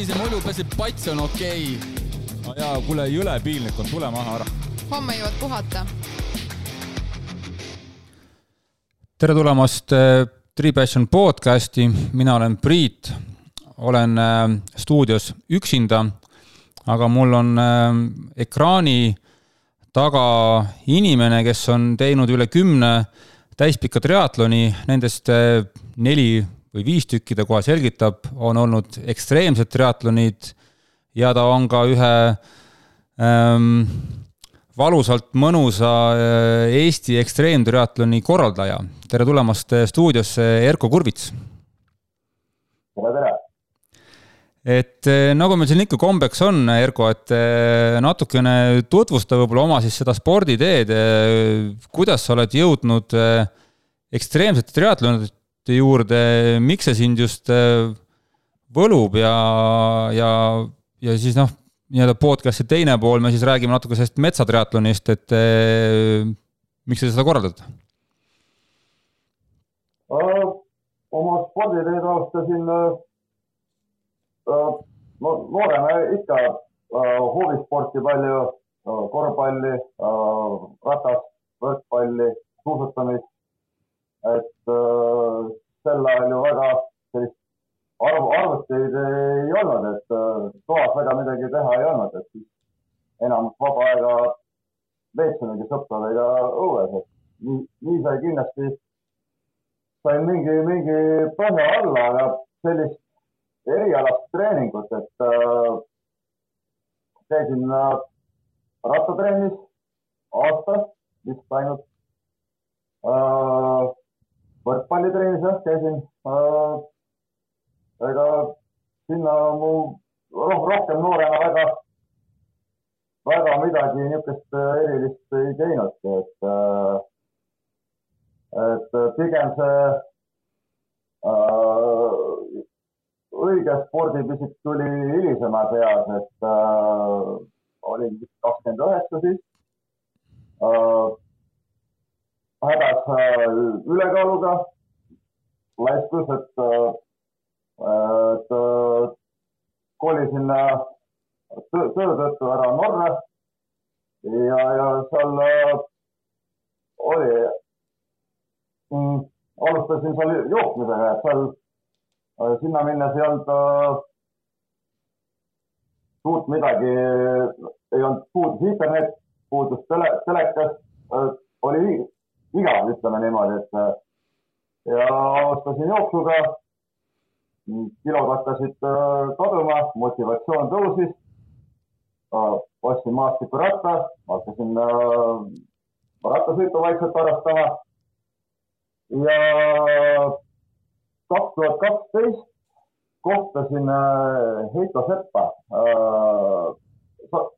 sinise mulju peseb, pats on okei okay.. no jaa, kuule, jõle piinlik on, tule maha ära. homme jõuad puhata. tere tulemast äh, Three Passion podcasti, mina olen Priit, olen äh, stuudios üksinda, aga mul on äh, ekraani taga inimene, kes on teinud üle kümne täispika triatloni, nendest neli või viis tükki ta kohe selgitab, on olnud ekstreemsed triatlonid ja ta on ka ühe ähm, valusalt mõnusa äh, Eesti ekstreemtriatloni korraldaja. tere tulemast äh, stuudiosse, Erko Kurvits! tere, tere! et äh, nagu meil siin ikka kombeks on, Erko, et natukene tutvusta võib-olla oma siis seda sporditeed, kuidas sa oled jõudnud ekstreemsete triatlonide juurde, miks see sind just võlub ja, ja, ja siis noh, nii-öelda podcast'i teine pool, me siis räägime natuke sellest metsatriatlonist, et eh, miks te seda korraldate? oma sporditeed alustasin äh, noorena ikka äh, huvisporti palju äh,, korvpalli äh,, ratast, võrkpalli, suusatamist. Et äh, sel ajal ju väga sellist arv, arvuteid ei olnud, et äh, toas väga midagi teha ei olnud, et siis enamus vaba aega veetsimegi sõpradega õues, et nii, nii sai kindlasti, sain mingi, mingi põhja alla, aga sellist erialast treeningut, et äh, käisin äh, rattatrennis aasta, vist ainult äh,. Võrkpallitrennis jah, käisin äh, ega sinna mu roh rohkem noorena väga, väga midagi niisugust äh, erilist ei teinudki, et, äh, et pigem see äh, õige spordipisik tuli hilisemas eas, et äh, olin vist kakskümmend üheksa siis äh,. Hädas äh, ülekaaluga, laiskus, et äh, et kolisin töö, töö tõttu ära Norra. Ja, ja seal äh, oli mm,, alustasin seal jooksmisega, et seal äh, sinna minnes ei olnud äh, suurt midagi, ei olnud, puudus internet, puudus tele, telekas, oli igav, ütleme niimoodi, et ja alustasin jooksuga kilod hakkasid äh, kaduma, motivatsioon tõusis. Äh, ostsin maastikuratta, hakkasin äh, rattasõitu vaikselt harrastama. ja kaks tuhat kaksteist kohtasin Heiko Seppa.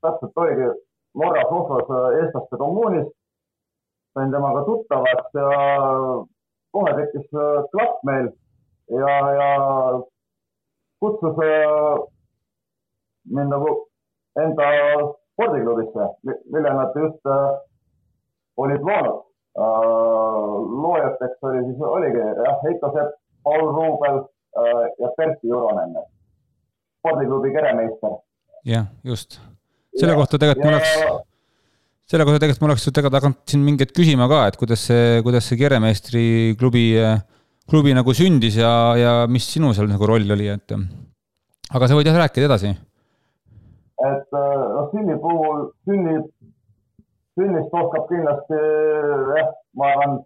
täpselt oligi Norras Oslos eestlaste kommuunis. Sain temaga tuttavaks ja kohe tekkis klapp meil ja, ja kutsus äh, mind nagu enda spordiklubisse, mille nad just äh, olid loonud äh,. loojateks oli siis, oligi jah, Heiko Sepp, Paul Ruubel äh, ja Pertti Juronen, spordiklubi keremeister. jah, just. selle ja, kohta tegelikult mul oleks, selle kohta tegelikult mul oleks tegelikult hakanud siin mingeid küsima ka, et kuidas see, kuidas see keremeistri klubi nagu sündis ja, ja mis sinu seal nagu roll oli, et aga sa võid jah rääkida edasi. et noh, sünni puhul, sünni, sünnist oskab kindlasti jah, ma arvan,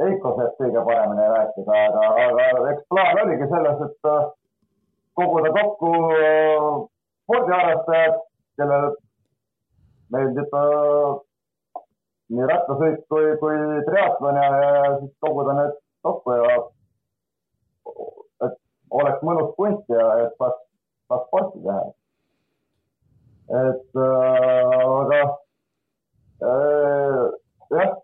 Heiko saab kõige paremini rääkida, aga, aga eks plaan oligi selles, et äh, koguda kokku äh, spordiharrastajad, kellel meeldib nii rattasõit kui, kui triatlon ja, ja siis koguda need kokku ja et oleks mõnus punt ja et saaks, saaks sporti teha. et äh, aga äh, jah,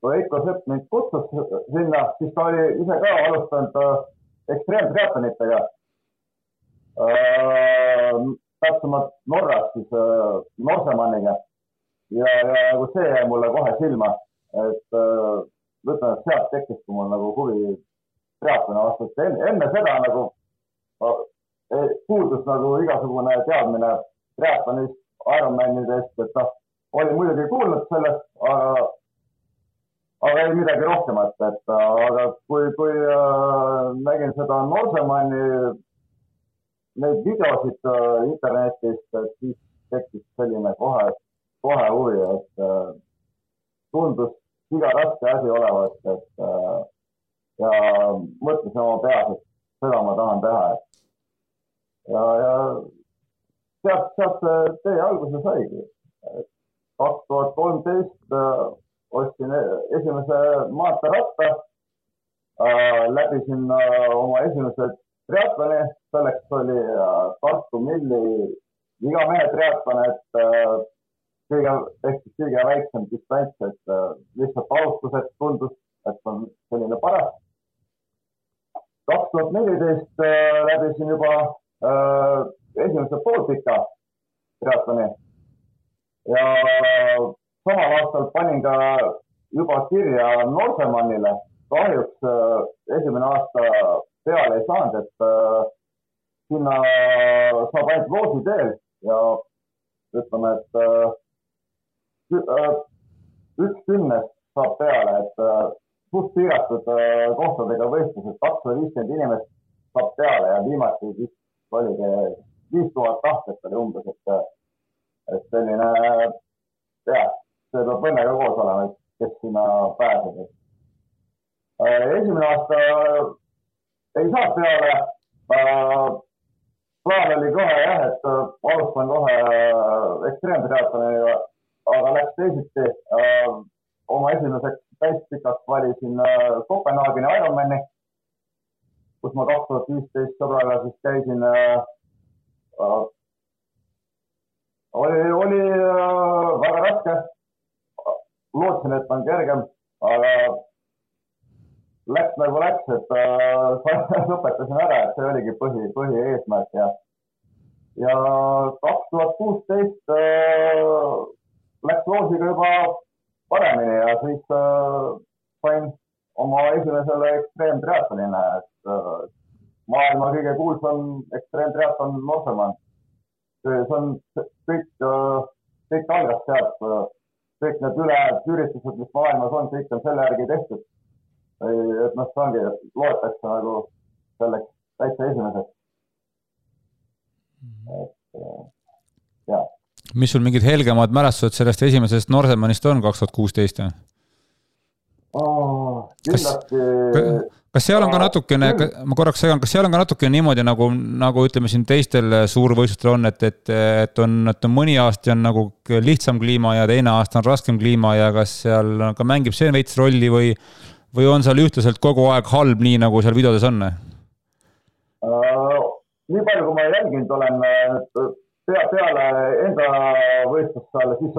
kui Heiko Sepp mind kutsus sinna, siis ta oli ise ka alustanud äh, ekstreemtriatlonitega äh,. täpsemalt Norras siis äh, Norsemanniga ja, ja nagu see jäi mulle kohe silma, et äh, ütleme, et sealt tekkiski mul nagu huvi triatloni vastu, et enne, enne seda nagu puudus nagu igasugune teadmine triatlonist, Ironmanidest, et noh, olin muidugi kuulnud sellest, aga, aga ei midagi rohkemat, et aga kui, kui äh, nägin seda Norsemanni neid videosid äh, internetist, et siis tekkis selline kohe, kohe huvi, et äh, tundus iga raske asi olevat, et äh, ja mõtlesin oma peas, et seda ma tahan teha, ja, ja sealt, sealt see tee alguse saigi. kaks tuhat kolmteist äh, ostsin e-, esimese maanteeratta äh,. läbisin äh, oma esimese triatloni, selleks oli äh, Tartu Milli igamehe triatlon, et äh, kõige, siis kõige väiksem distants, et äh, lihtsalt alustuseks tundus, et on selline paras. kaks tuhat neliteist äh, läbisin juba Äh, esimese poolpika triatloni ja samal aastal panin ka juba kirja Norsemannile. kahjuks äh, esimene aasta peale ei saanud, et äh, sinna saab ainult loosi teel ja ütleme, et üks kümnest saab peale, et suht piiratud kohtadega võistlused, kakssada viiskümmend inimest saab peale ja viimati vist oligi viis tuhat tahtjat oli umbes, et, et selline jah, see peab õnnega koos olema, et kes sinna pääseb. Äh, esimene aasta ei saanud peale. Äh, plaan oli kohe jah, et alustan kohe äh, ekstreemtriatloniga, aga läks teisiti. oma esimeseks täispikaks valisin Kopenhaageni Ironmani kus ma kaks tuhat viisteist sõbraga siis käisin äh,. Äh, oli, oli äh, väga raske. lootsin, et on kergem, aga läks nagu läks, et äh, lõpetasin ära, et see oligi põhi, põhieesmärk ja, ja kaks tuhat kuusteist äh, läks loosiga juba paremini ja siis äh, sain oma esimesele ekstreemtriatlonile, et äh, maailma kõige kuulsam ekstreemtriatlon Norsemann. see on kõik, äh, kõik algas sealt, äh, kõik need ülejäänud üritused, mis maailmas on, kõik on selle järgi tehtud. et noh, see ongi, loetakse nagu selleks täitsa esimeseks. et jah. Mis sul mingid helgemad mälestused sellest esimesest Norsemannist on kaks tuhat kuusteist või? kas, kas seal on ka natukene, ma korraks segan, kas seal on ka natukene niimoodi nagu, nagu ütleme siin teistel suurvõistlustel on, et, et, et on, et on mõni aasta on nagu lihtsam kliima ja teine aasta on raskem kliima ja kas seal ka mängib see veits rolli või, või on seal ühtlaselt kogu aeg halb, nii nagu seal videodes on uh,? nii palju, kui ma jälginud olen pea, peale enda võistlust seal, siis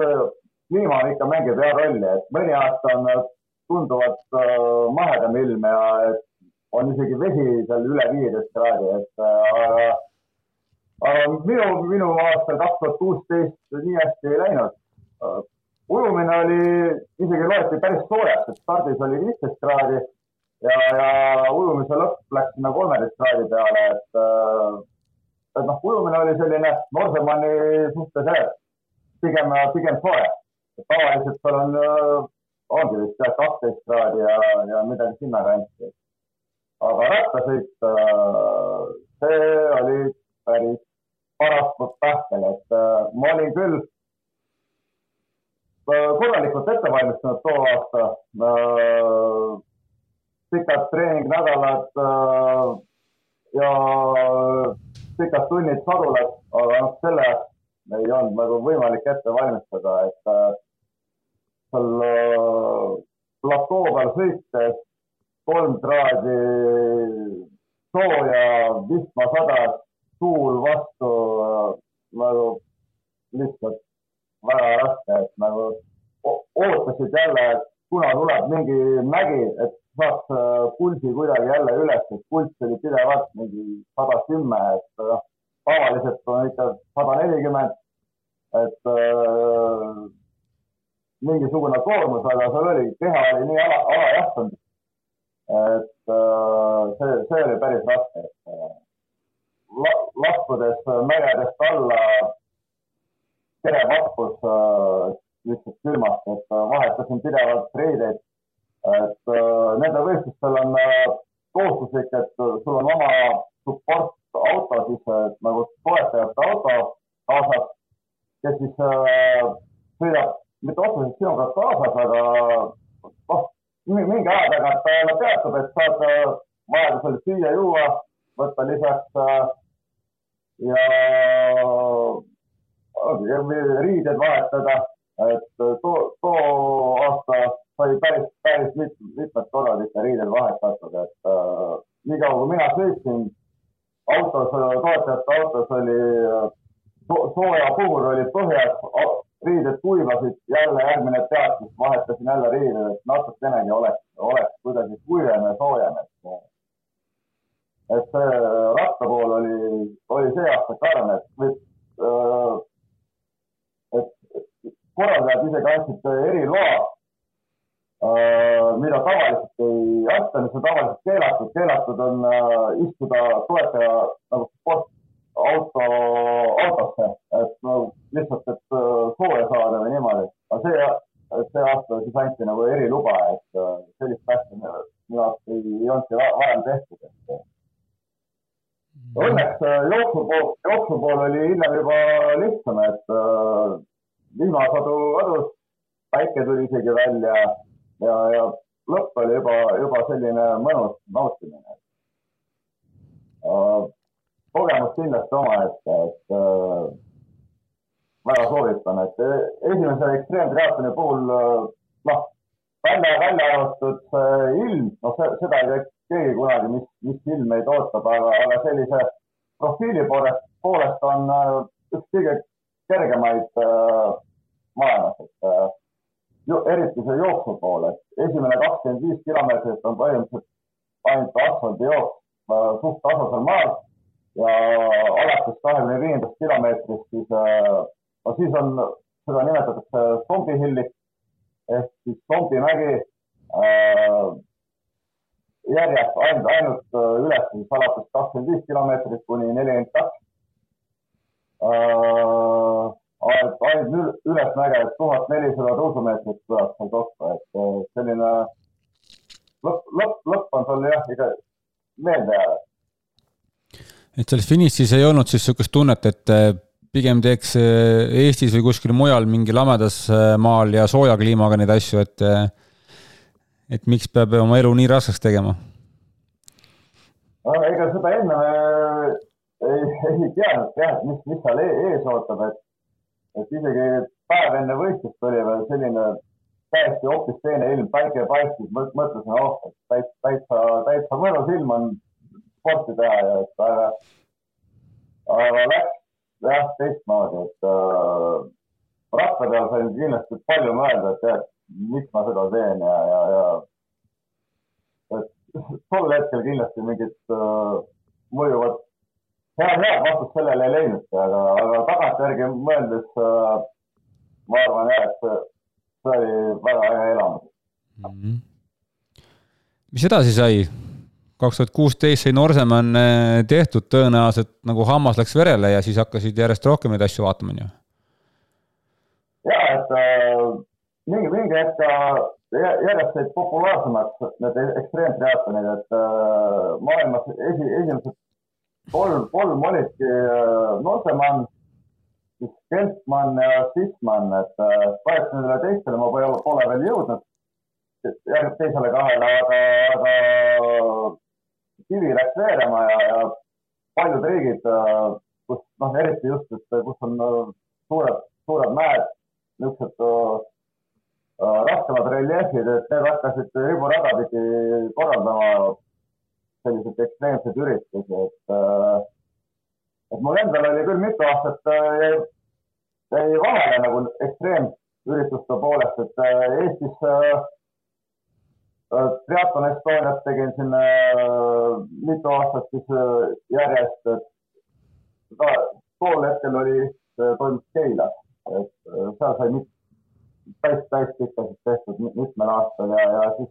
kliima ikka mängib hea rolli, et mõni aasta on tunduvalt äh, mahedam ilm ja on isegi vesi seal üle viieteist kraadi, et äh, aga, aga minu, minu aastal kaks tuhat kuusteist nii hästi ei läinud. Äh, ujumine oli, isegi loeti päris soojaks, et stardis oli viisteist kraadi ja, ja ujumise lõpp läks sinna kolmeteist kraadi peale, et, et noh, ujumine oli selline Norsemanni suhtes pigem, pigem soe. tavaliselt seal on ongi vist jah, kaksteist kraadi ja, ja midagi sinnakanti. aga rattasõit, äh, see oli päris paras pähkel, et äh, ma olin küll äh, korralikult ette valmistunud too aasta. pikad treeningnädalad ja pikad tunnid sadulas, aga noh, selle ei olnud nagu võimalik ette valmistada, et seal äh, platoo peal sõites kolm kraadi sooja, vihma sadas, tuul vastu äh, nagu lihtsalt väga raske, et nagu ootasid jälle, et kuna tuleb mingi mägi, et saaks äh, pulsi kuidagi jälle üles, et pulss oli pidevalt mingi sada kümme, et noh, tavaliselt on ikka sada nelikümmend, et äh, mingisugune koormus, aga seal oli, keha oli nii ala, alajahtunud. et äh, see, see oli päris raske, et äh, laskudes mägedest alla kere vappus lihtsalt külmast, et vahetasin pidevalt riideid. et nendel võistlustel on kohustuslik, et sul on oma support auto siis nagu toetajate auto kaasas, kes siis sõidab mitte otseselt sinuga kaasas, aga noh, mingi aja tagant ta peatub, et saad vajadusel süüa-juua võtta lisaks äh, ja riided vahetada, et too, too aasta sai päris, päris mit, mitmed korrad ikka riided vahetatud, et äh, niikaua kui mina sõitsin autos, toetajate autos oli so, sooja puhur oli põhjas, riided kuivasid, jälle järgmine peatus, vahetasin jälle riided, et natukenegi oleks, oleks kuidagi kuivem ja soojem, et et see ratta pool oli, oli see aasta karm, et võib, et korraldajad isegi andsid eriloa, mida tavaliselt ei anta, mis on tavaliselt keelatud. keelatud on istuda toetaja nagu sportauto, autosse, et no lihtsalt, et sooja saada või niimoodi. aga see, see aasta siis anti nagu eriluba, et sellist asja minu arust ei, ei olnudki varem tehtud, et Õnneks äh, jooksu pool, jooksu pool oli hiljem juba lihtsam, et äh, vihmasadu kadus, päike tuli isegi välja ja, ja lõpp oli juba, juba selline mõnus nautimine äh,. kogemus kindlasti omaette, et äh, väga soovitan, et esimese ekstreemtriatloni puhul äh, noh, välja, välja arvatud see ilm, noh, seda ei tea keegi kunagi, mis, mis ilm meid ootab, aga, aga sellise profiili poolest, poolest on äh, üks kõige kergemaid äh, maailmas, et äh, ju, eriti see jooksu pool, et esimene kakskümmend viis kilomeetrit on põhimõtteliselt ainult asfaldijooks äh, suht tasasel maal ja alates kahekümne viiendast kilomeetrist siis äh,, no siis on, seda nimetatakse zombihillik ehk siis zombimägi äh, järjest ainult, ainult äh, üles siis alates kakskümmend viis kilomeetrit kuni nelikümmend kaks. Äh, ainult ülesmäge, et tuhat nelisada tõusumeetrit tuleb seal kokku, et äh, selline lõpp, lõpp, lõpp on sul jah, ikka meelde jääv. et selles finišis ei olnud siis niisugust tunnet, et pigem teeks Eestis või kuskil mujal mingi lamedas maal ja sooja kliimaga neid asju, et et miks peab oma elu nii raskeks tegema? ega seda enne ei, ei teadnud jah, et mis, mis seal e-, ees ootab, et, et isegi päev enne võistlust oli veel selline täiesti hoopis teine ilm, päike paistis, mõtlesin, oh, et täitsa, täitsa, täitsa mõnus ilm on sporti teha ja et aga, aga läks jah teistmoodi, et äh, ratta peal sain kindlasti palju mõelda, et tead, miks ma seda teen ja, ja, ja et tol hetkel kindlasti mingit äh, mõjuvat, head, head vastust sellele ei leidnudki, aga, aga tagantjärgi mõeldes äh, ma arvan jah, et see, oli väga äge elamus mm. -hmm. mis edasi sai? kaks tuhat kuusteist sai Norseman äh, tehtud, tõenäoliselt nagu hammas läks verele ja siis hakkasid järjest rohkem neid asju vaatama, on ju? ja, et äh, mingi, mingi hetk järjest said populaarsemaks need ekstreemtriatlonid, et äh, maailmas esi, esimesed kolm, kolm olidki Norsemann, siis Kempmann ja Sisman, et äh, nendele teistele ma pole, pole veel jõudnud, järgmine teisele kahele, aga, aga kivi läks veerema ja, ja paljud riigid äh,, kus noh, eriti just, et kus on äh, suured, suured mäed, niisugused raskemad reljeefid, et need hakkasid riburada pidi korraldama selliseid ekstreemseid üritusi, et äh, mul endal oli küll mitu aastat jäi, äh, jäi vahele nagu ekstreemürituste poolest, et Eestis triatlon Estoniat tegin siin mitu aastat siis järjest, tol hetkel oli, toimus Keilas, et seal sai päris, päris pikalt tehtud mitmel aastal ja, ja siis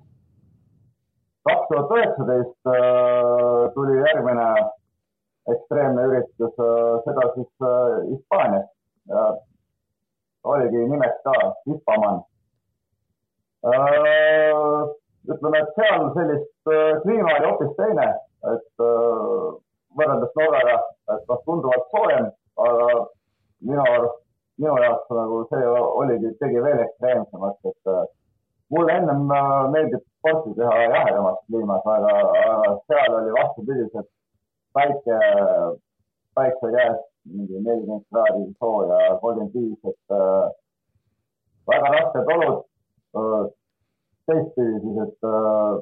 kaks tuhat üheksateist äh, tuli järgmine ekstreemne üritus, seda siis Hispaanias ja oligi nimeks ka Hispaman. ütleme, et seal sellist kliima oli hoopis teine, et võrreldes Norraga, et noh, tunduvalt soojem, aga minu arust, minu jaoks nagu see oligi, tegi veel ekstreemsemaks, et äh, mulle ennem äh, meeldib sporti teha jahedamas kliimas, aga, aga seal oli vastupidiselt päike, päikse käes mingi nelikümmend kraadi sooja, kolmkümmend viis, et äh, väga rasked olud äh,. teistpidi siis, et äh,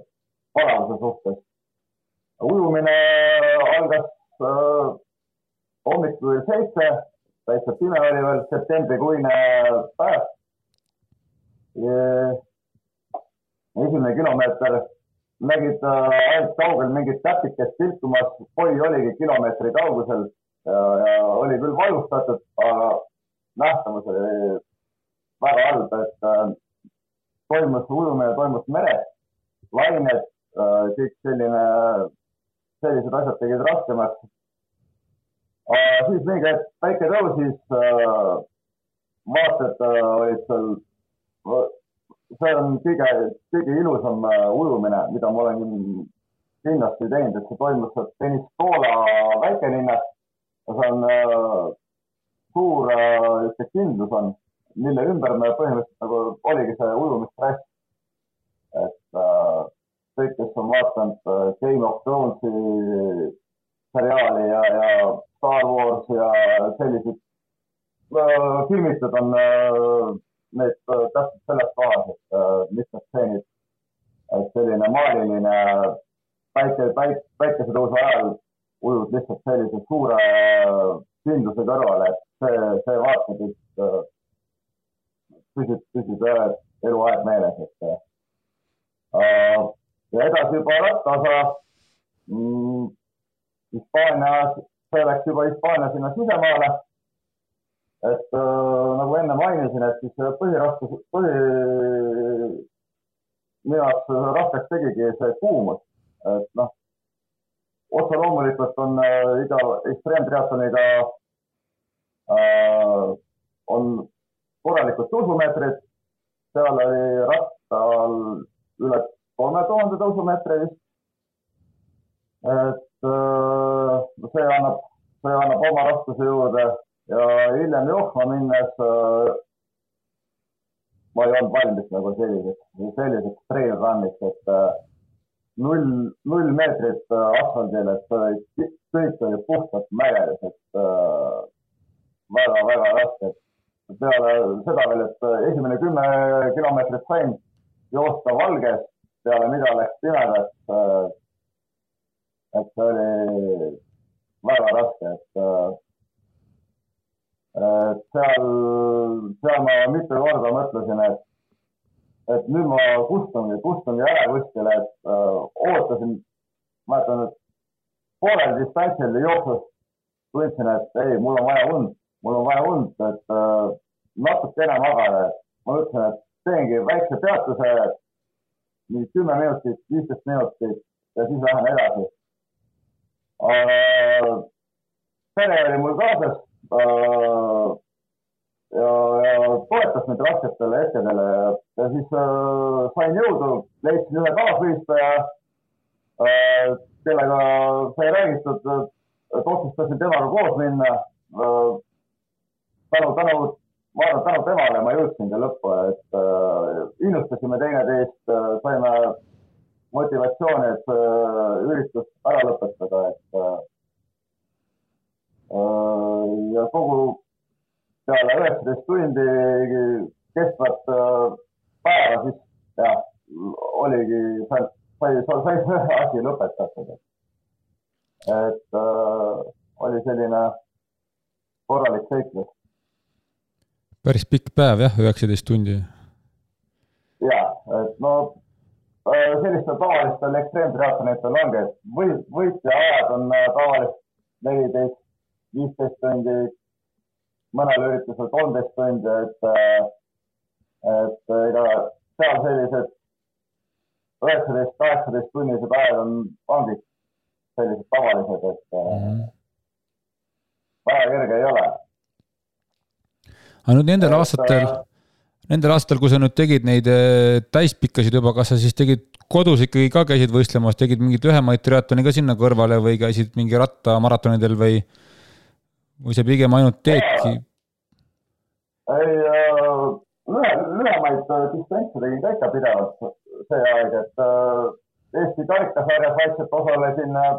palavuse suhtes ujumine algas äh, hommikul seitse, täitsa pime oli veel, septembrikuine päev. Esimene kilomeeter nägid äh, ainult kaugel mingit täpikest tilkumas, koi oligi kilomeetri kaugusel ja, ja oli küll vajustatud, aga nähtavus oli väga halb, et äh, toimus ujumine, toimus meres, lained äh,, kõik selline sellised asjad tegid raskemaks. siis mingi hetk päike tõusis, äh, vaated äh, olid seal, on kõige, kõige ilusam äh, ujumine, mida ma olen kindlasti teinud, et see toimus Beniscola väikelinnas ja see on suur niisugune kindlus on, mille ümber me põhimõtteliselt nagu oligi see ujumistrass. et äh, kõik, kes on vaadanud äh, Game of Thronesi seriaali ja, ja Star Wars ja sellised äh, filmitud on äh, need äh, täpselt selles kohas, et äh, mitmed stseenid, et selline maaliline päike, päike, päikesetõusu ajal ujud lihtsalt sellise suure kindluse kõrvale, et see, see vaatepilt äh, püsib eluaeg meeles, et äh, ja edasi juba rattaosa mm,. Hispaania, see läks juba Hispaania sinna sisemaale. et äh, nagu enne mainisin, et siis põhiraskus, põhi, minu jaoks raskeks tegigi see kuumus, et noh, otse loomulikult on äh, iga ekstreemtriatloniga äh, on korralikud tõusumeetrid, seal oli rattal üle kolme tuhande tõusumeetri vist. et äh, see annab, see annab oma raskuse juurde ja hiljem jooksma minnes äh, ma ei olnud valmis nagu selliseks, selliseks trail run'iks, et äh, null, null meetrit asfaldil, et kõik oli puhtalt mägedes, et väga-väga raske. peale seda veel, et esimene kümme kilomeetrit sain joosta valges peale mida läks pimedaks. Äh, et see oli väga raske, et, äh, et seal, seal ma mitu korda mõtlesin, et, et nüüd ma kustungi, kustungi ära kuskile, et öö, äh, ootasin, mäletan, et poolel distantsil jooksus tundsin, et ei, mul on vaja und, mul on vaja und, et öö, natukene magada. ma mõtlesin, et teengi väikse peatuse mingi kümme minutit, viisteist minutit ja siis lähen edasi. pere oli mul kaasas ja, ja toetas mind rasketele hetkedele ja siis äh, sain jõudu, leidsin ühe kaasvõistleja äh,, kellega sai räägitud, et otsustasin temaga koos minna äh,. tänu, tänu ma arvan, tänu temale ma jõudsingi lõppu, et äh, innustasime teineteist äh,, saime motivatsiooni, et äh, üritus ära lõpetada, et äh, äh ja kogu peale üheksateist tundi kestvat äh, päeva, siis jah, oligi, sai, sai, sai see asi lõpetatud. et äh, oli selline korralik seiklus päris pikk päev jah, üheksateist tundi. ja, et no äh, sellistel tavalistel ekstreemtriatlonitel ongi, et või, võitja ajad on äh, tavaliselt neliteist, viisteist tundi, mõnel üritusel kolmteist tundi, et, äh, et ega seal sellised üheksateist, kaheksateist tunnised ajad on, ongi sellised tavalised, et mm. -hmm väga kerge ei ole. aga nüüd nendel aastatel, nendel aastatel, kui sa nüüd tegid neid äh, täispikkasid juba, kas sa siis tegid kodus ikkagi ka käisid võistlemas, tegid mingeid lühemaid triatloni ka sinna kõrvale või käisid mingi rattamaratonidel või, või sa pigem ainult teedki? ei äh,, lühe, lühemaid äh, distantse tegin ka ikka pidevalt see aeg, et äh, Eesti karikasarjas vaikselt osalesin, äh,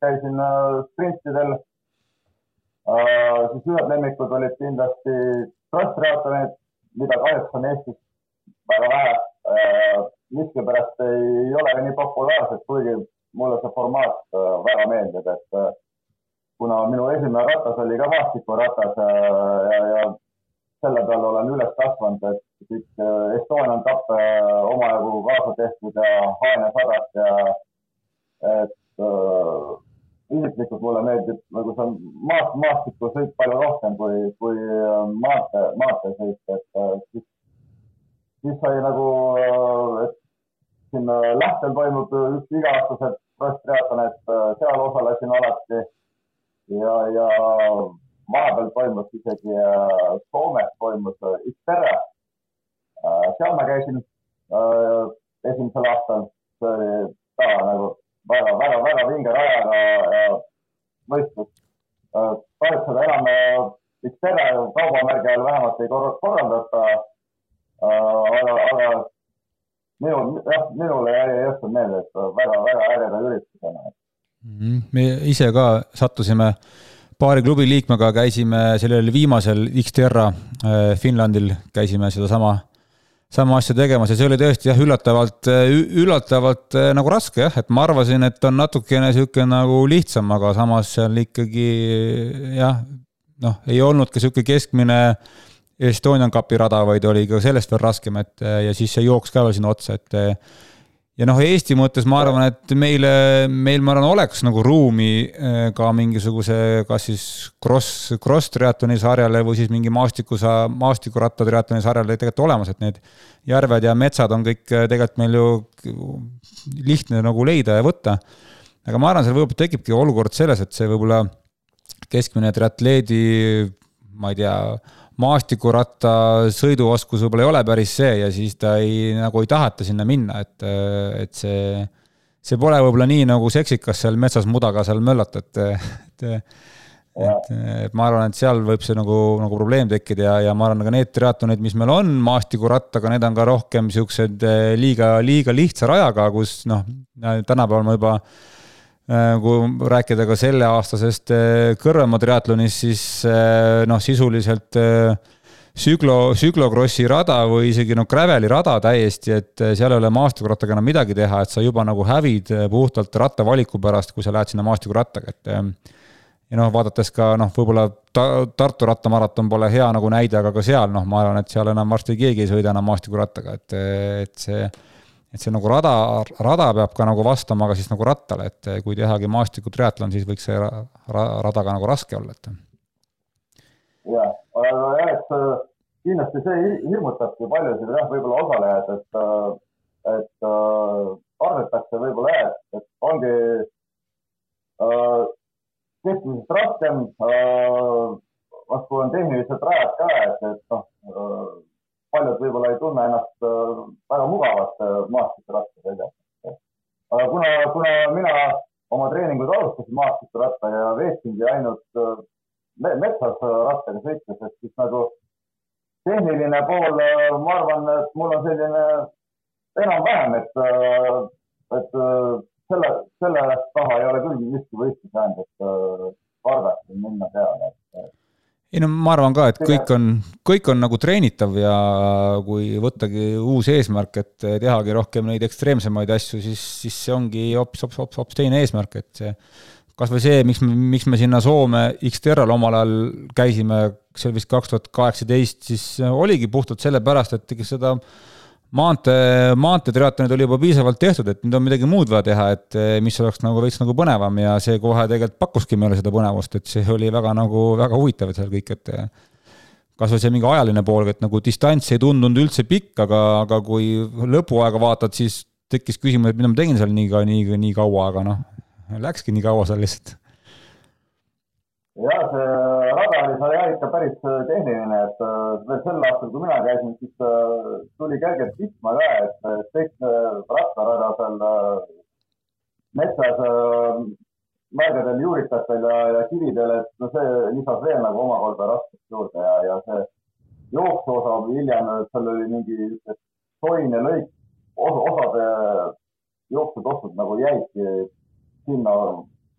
käisin äh, sprintidel äh,. siis ühed lemmikud olid kindlasti trasstriatonid, mida kahjuks on Eestis väga vähe äh, miskipärast ei ole nii populaarsed, kuigi mulle see formaat äh, väga meeldib, et äh, kuna minu esimene ratas oli ka maastikuratas äh, ja, ja selle peale olen üles kasvanud, et siit Estonian Cup omajagu kaasa tehtud ja Haanja sadat ja et äh, isiklikult mulle meeldib nagu see maast, maastikusõit palju rohkem kui, kui maantee, maanteesõit, et äh, siis siis sai nagu, et siin äh, Lähtel toimub üks iga-aastased äh, seal osalesin alati ja, ja vahepeal toimus isegi äh, Soomes toimus Xterra. seal ma käisin esimesel aastal, see oli ka nagu väga-väga-väga vinge rajaga võistlus. kahjuks seda enam Xterra kaubamärgi all vähemalt ei korraldata Äh, aga, aga minul, jah, minule jäi järsku meelde, et väga-väga ägeda üritusena mm. -hmm. me ise ka sattusime paari klubi liikmega, käisime sellel viimasel Xterra äh, Finlandil, käisime sedasama, sama asja tegemas ja see oli tõesti jah, üllatavalt, üllatavalt äh, nagu raske jah, et ma arvasin, et on natukene sihuke nagu lihtsam, aga samas seal ikkagi jah, noh, ei olnudki sihuke keskmine äh, Estonian Cupi rada, vaid oli ka sellest veel raskem, et ja siis see jooks ka veel sinna otsa, et ja noh, Eesti mõttes ma arvan, et meile, meil, ma arvan, oleks nagu ruumi eh, ka mingisuguse, kas siis cross, cross triatloni sarjale või siis mingi maastikusa, maastikuratta triatloni sarjale tegelikult olemas, et need järved ja metsad on kõik eh, tegelikult meil ju lihtne nagu leida ja võtta. aga ma arvan, seal võib-olla tekibki olukord selles, et see võib-olla keskmine triatleedi, ma ei tea maastikuratta sõiduoskus võib-olla ei ole päris see ja siis ta ei, nagu ei taheta sinna minna, et, et see, see pole võib-olla nii nagu seksikas seal metsas mudaga seal möllata, et, et et, et ma arvan, et seal võib see nagu, nagu probleem tekkida ja, ja ma arvan, ka need triatlonid, mis meil on maastikurattaga, need on ka rohkem siuksed liiga, liiga lihtsa rajaga, kus noh, tänapäeval ma juba Äh, kui rääkida ka selleaastasest äh, Kõrvemaa triatlonist, siis äh, noh, sisuliselt Süglo, Süglokrossi rada või isegi noh, Graveli rada täiesti, et seal ei ole maastikurattaga enam midagi teha, et sa juba nagu hävid puhtalt rattavaliku pärast, kui sa lähed sinna maastikurattaga, et ja noh, vaadates ka noh, võib-olla ta, Tartu rattamaraton pole hea nagu näide, aga ka seal noh, ma arvan, et seal enam varsti keegi ei sõida enam maastikurattaga, et, et see et see nagu rada, rada peab ka nagu vastama ka siis nagu rattale, et kui tehagi maastikutriatlon, siis võiks see ra, rada ka nagu raske olla, et. jah, aga jah, et äh, kindlasti see hirmutabki paljusid jah, võib-olla osalejaid, et, äh, et äh, kardetakse võib-olla jah, et, ongi äh, keskmisest raskem äh,, vastu on tehnilised rajad ka, et, et noh äh, paljud võib-olla ei tunne ennast äh, väga mugavalt äh, maastikurattaga aga kuna, kuna mina oma treeninguid alustasin maastikurattaga ja veetsingi ainult äh, metsas rattaga sõites, et siis nagu tehniline pool, ma arvan, et mul on selline enam-vähem, et, et selle, selle taha ei ole küll miski võistlus jäänud, et kardaksin minna peale, et ei no ma arvan ka, et kõik on, kõik on nagu treenitav ja kui võttagi uus eesmärk, et tehagi rohkem neid ekstreemsemaid asju, siis, siis see ongi hoopis, hoopis, hoopis, hoopis teine eesmärk, et see kasvõi see, miks me, miks me sinna Soome Xterral omal ajal käisime, see oli vist kaks tuhat kaheksateist, siis oligi puhtalt sellepärast, et ega seda maantee, maanteetriatlonid oli juba piisavalt tehtud, et nüüd on midagi muud vaja teha, et eh, mis oleks nagu veits nagu põnevam ja see kohe tegelikult pakkuski meile seda põnevust, et see oli väga nagu, väga huvitav seal kõik, et eh, kasvõi see mingi ajaline pool, et nagu distants ei tundunud üldse pikk, aga, aga kui lõpuaega vaatad, siis tekkis küsimus, et mida ma tegin seal nii, nii, nii kaua, aga noh, läkski nii kaua seal lihtsalt. jah, see oli seal jah ikka päris tehniline, et veel sel aastal, kui mina käisin, siis tuli kergelt vihma ka, et kõik rattarada seal metsas mägedel, juurikatel ja, ja kividel, et no see lisas veel nagu omakorda raskust juurde ja, ja see jooksuosa hiljem, seal oli mingi soine lõik, osade jooksutossud nagu jäidki sinna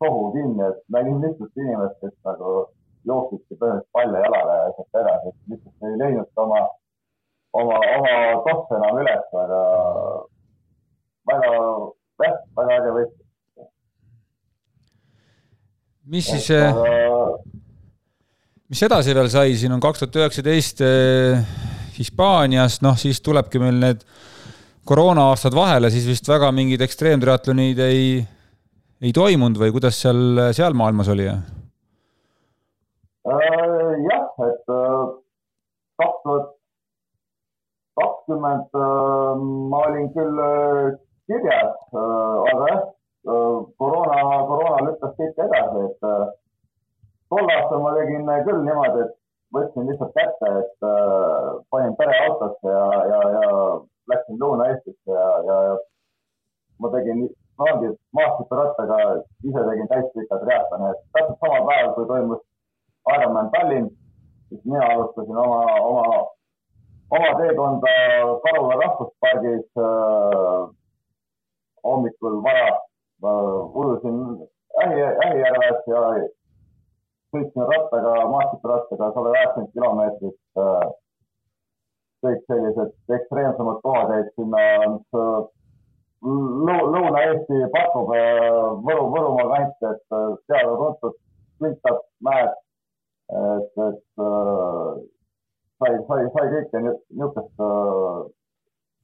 sohu kinni, et nägin lihtsalt inimest, kes nagu jooksidki põhimõtteliselt palja jalaga ja sealt edasi, et lihtsalt ei leidnud oma, oma, oma tosse enam üles, aga väga, jah, väga äge võistlus. mis siis aga... mis edasi veel sai, siin on kaks tuhat üheksateist eh, Hispaanias, noh siis tulebki meil need koroona-aastad vahele, siis vist väga mingid ekstreemtriatlonid ei ei toimunud või kuidas seal, seal maailmas oli? Äh, jah, et äh, kaks tuhat kakskümmend äh, ma olin küll kirjas, aga jah, koroona, koroona lükkas kõik edasi, et tol aastal ma tegin küll niimoodi, et võtsin lihtsalt kätte, et panin pereautosse ja, ja, ja läksin Lõuna-Eestisse ja, ja, ja ma tegin ongi maastikurattaga, ise tegin täispika triatloni, et täpselt sama päev, kui toimus Ironman Tallinn, siis mina alustasin oma, oma, oma teekonda Karula rahvuspargis äh, hommikul vara äh,. ujusin Ähi, Ähijärves ja sõitsin rattaga, maastikurattaga sada üheksakümmend kilomeetrit äh,. kõik sellised ekstreemsemad kohad jäid sinna, mis Lõuna-Eesti pakub äh, Võru, Võrumaa kant, et äh, seal on tuntud klintab mäed. Et, et äh, sai, sai, sai kõike niisugust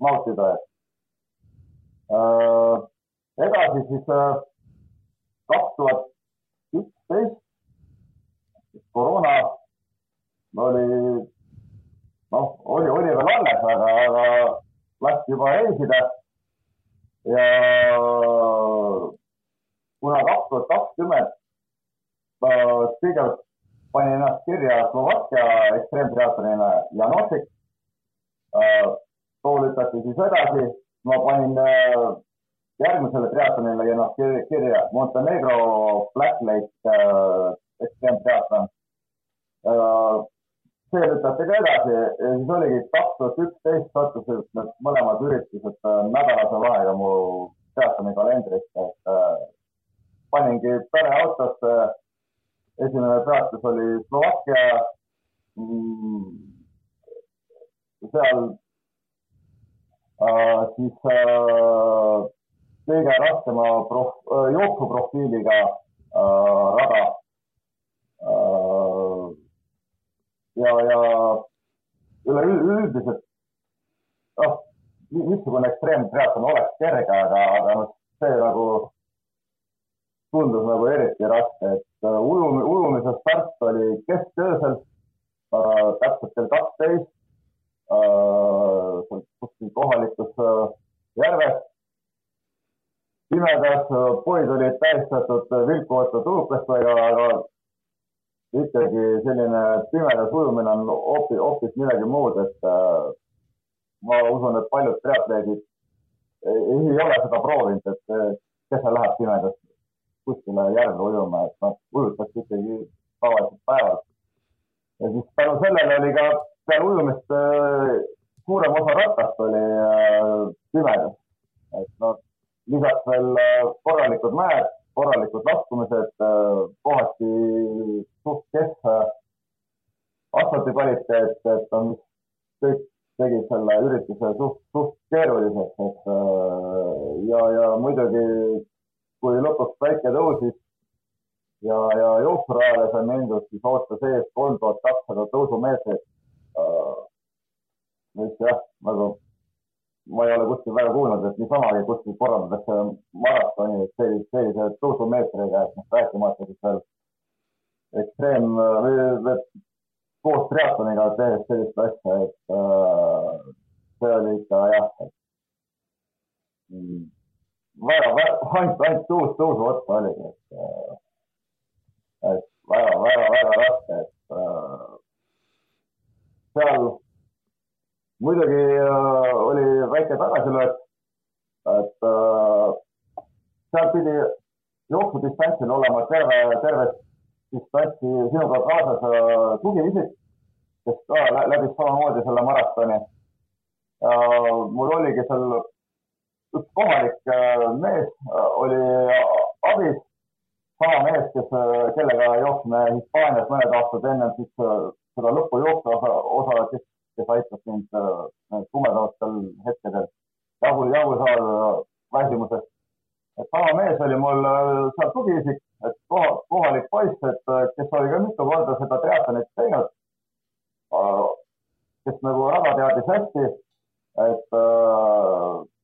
nautida. edasi siis kaks tuhat üksteist, koroona oli, noh, oli, oli veel alles, aga, aga lasti juba reisida ja kuna kaks tuhat kakskümmend kõigepealt panin ennast kirja Slovakkia ekstreemtriatlonina Janosik. too lükati siis edasi, ma panin äh, järgmisele triatlonile ennast kirja Montenegro Black Lake äh, ekstreemtriatlon see lükati ka edasi ja siis oligi kaks tuhat üksteist sattusid need mõlemad üritused äh, nädalase vahega mu teatri kalendrisse, et äh, paningi pereautosse. Esimene peatus oli Slovakkia mm,. seal äh, siis äh, kõige raskema prof, äh, jooksuprofiiliga äh, rada ja, ja üleüldiselt noh, missugune ekstreemtriatlon oleks kerge, aga, aga noh, see nagu tundus nagu eriti raske, et uh, ujum, ujumise start oli kesköösel uh, täpselt kell kaksteist uh, kuskil kohalikus uh, järves. pimedas uh, poid olid tähistatud vilkuvate tulukestega, aga ikkagi selline pimedas ujumine on hoopis, hoopis midagi muud, et äh, ma usun, et paljud triatleedid ei, ole seda proovinud, et äh, kes seal läheb pimedas kuskile järve ujuma, et noh, ujutakse ikkagi tavaliselt päeval. ja siis tänu sellele oli ka peale ujumist äh, suurem osa ratast oli äh, pimedas, et noh, lisaks veel äh, korralikud mäed korralikud laskumised, kohati suht kehv asfalti kvaliteet, et on kõik tegid selle ürituse suht, suht keeruliseks, et ja, ja muidugi kui lõpuks päike tõusis ja, ja jooksurajale sai mindud, siis ootas ees kolm tuhat kakssada tõusumeetrit. mis jah, nagu ma ei ole kuskil väga kuulnud, et niisamagi kuskil korraldatakse maratoni sellise, sellise tõusumeetriga, et noh, rääkimata siis veel ekstreem koos triatloniga tehes sellist asja, et äh, see oli ikka jah, et väga, väga, ainult, ainult tõus, tõusu otsa oligi, et äh,, et väga, väga, väga raske, et seal muidugi oli väike tagasilöök, et seal pidi jooksudistantsil olema terve, tervet distantsi sinuga kaasas tugiisik, kes ka läbis samamoodi selle maratoni. mul oligi seal üks kohalik mees oli abis sama mees, kes, kellega jooksime Hispaanias mõned aastad ennem siis äh, seda lõpujooksu osa, osa, kes, kes aitas mind äh, tumedamatel hetkedel jagu, jagu saada väsimusest. et sama mees oli mul äh, seal tugiisik, et koha, kohalik poiss, et kes oli ka mitu korda seda triatlonit teinud. kes nagu rada teadis hästi, et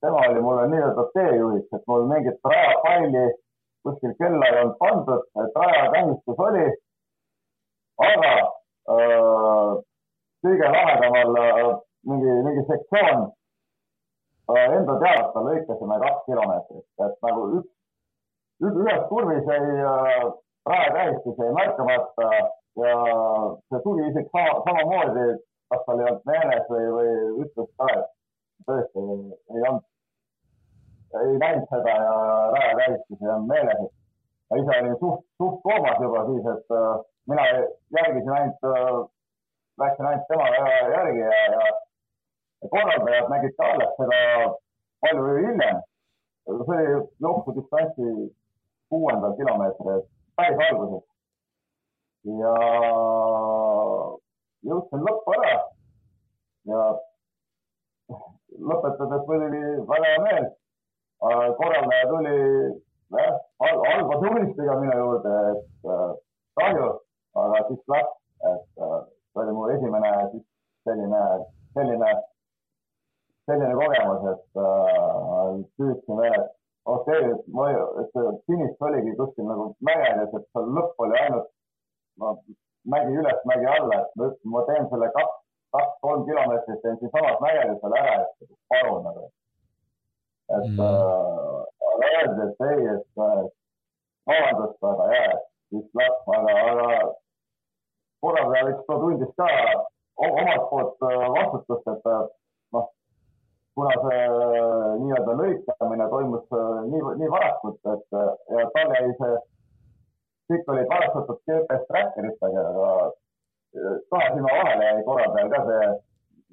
tema oli nii-öelda teejuhiks, et mul mingit rajapalli kuskil kella ei olnud pandud, rajatähistus oli. aga äh, kõige lahedamal äh, mingi, mingi sektsioon äh, enda teadmata lõikasime kaks kilomeetrit, et nagu üks, üks, ühes kurvis jäi äh, rajatähistus jäi märkamata ja see tugiisik sama, samamoodi, kas tal ei olnud meeles või, või ütles ka, et tõesti ei olnud ei näinud seda ja rajatähistus ei olnud meeles, et ma ise olin suht, suht koomas juba siis, et äh, mina järgisin ainult äh,, läksin ainult tema järgi ja, ja korraldajad nägid ka alles seda palju hiljem. see oli jooksudistantsi kuuendal kilomeetril, päris alguses. ja jõudsin lõppu ära ja lõpetades muidugi väga hea meel korraldaja tuli jah, halba tulistiga minu juurde, et äh, kahju, aga siis läks, et äh, see oli mu esimene siis selline, selline, selline kogemus, et äh, püüdsin veel, et okei okay,, ma, et see finiš oligi kuskil nagu mägedes, et seal lõpp oli ainult no, mägi üles, mägi alla, et ma ütlesin, ma teen selle kaks, teen siinsamas mägedes veel ära, et palun nagu et mm. äh, öeldi, et ei, et vabandust, aga jah, et siis läks, aga, aga korraldaja vist tundis ka omalt poolt äh, vastutust, et äh, noh, kuna see äh, nii-öelda lõikamine toimus nii, nii varakult, et ja tal jäi see, kõik olid varastatud GPS trackeritega, aga kahe silma vahele jäi korraldajal ka see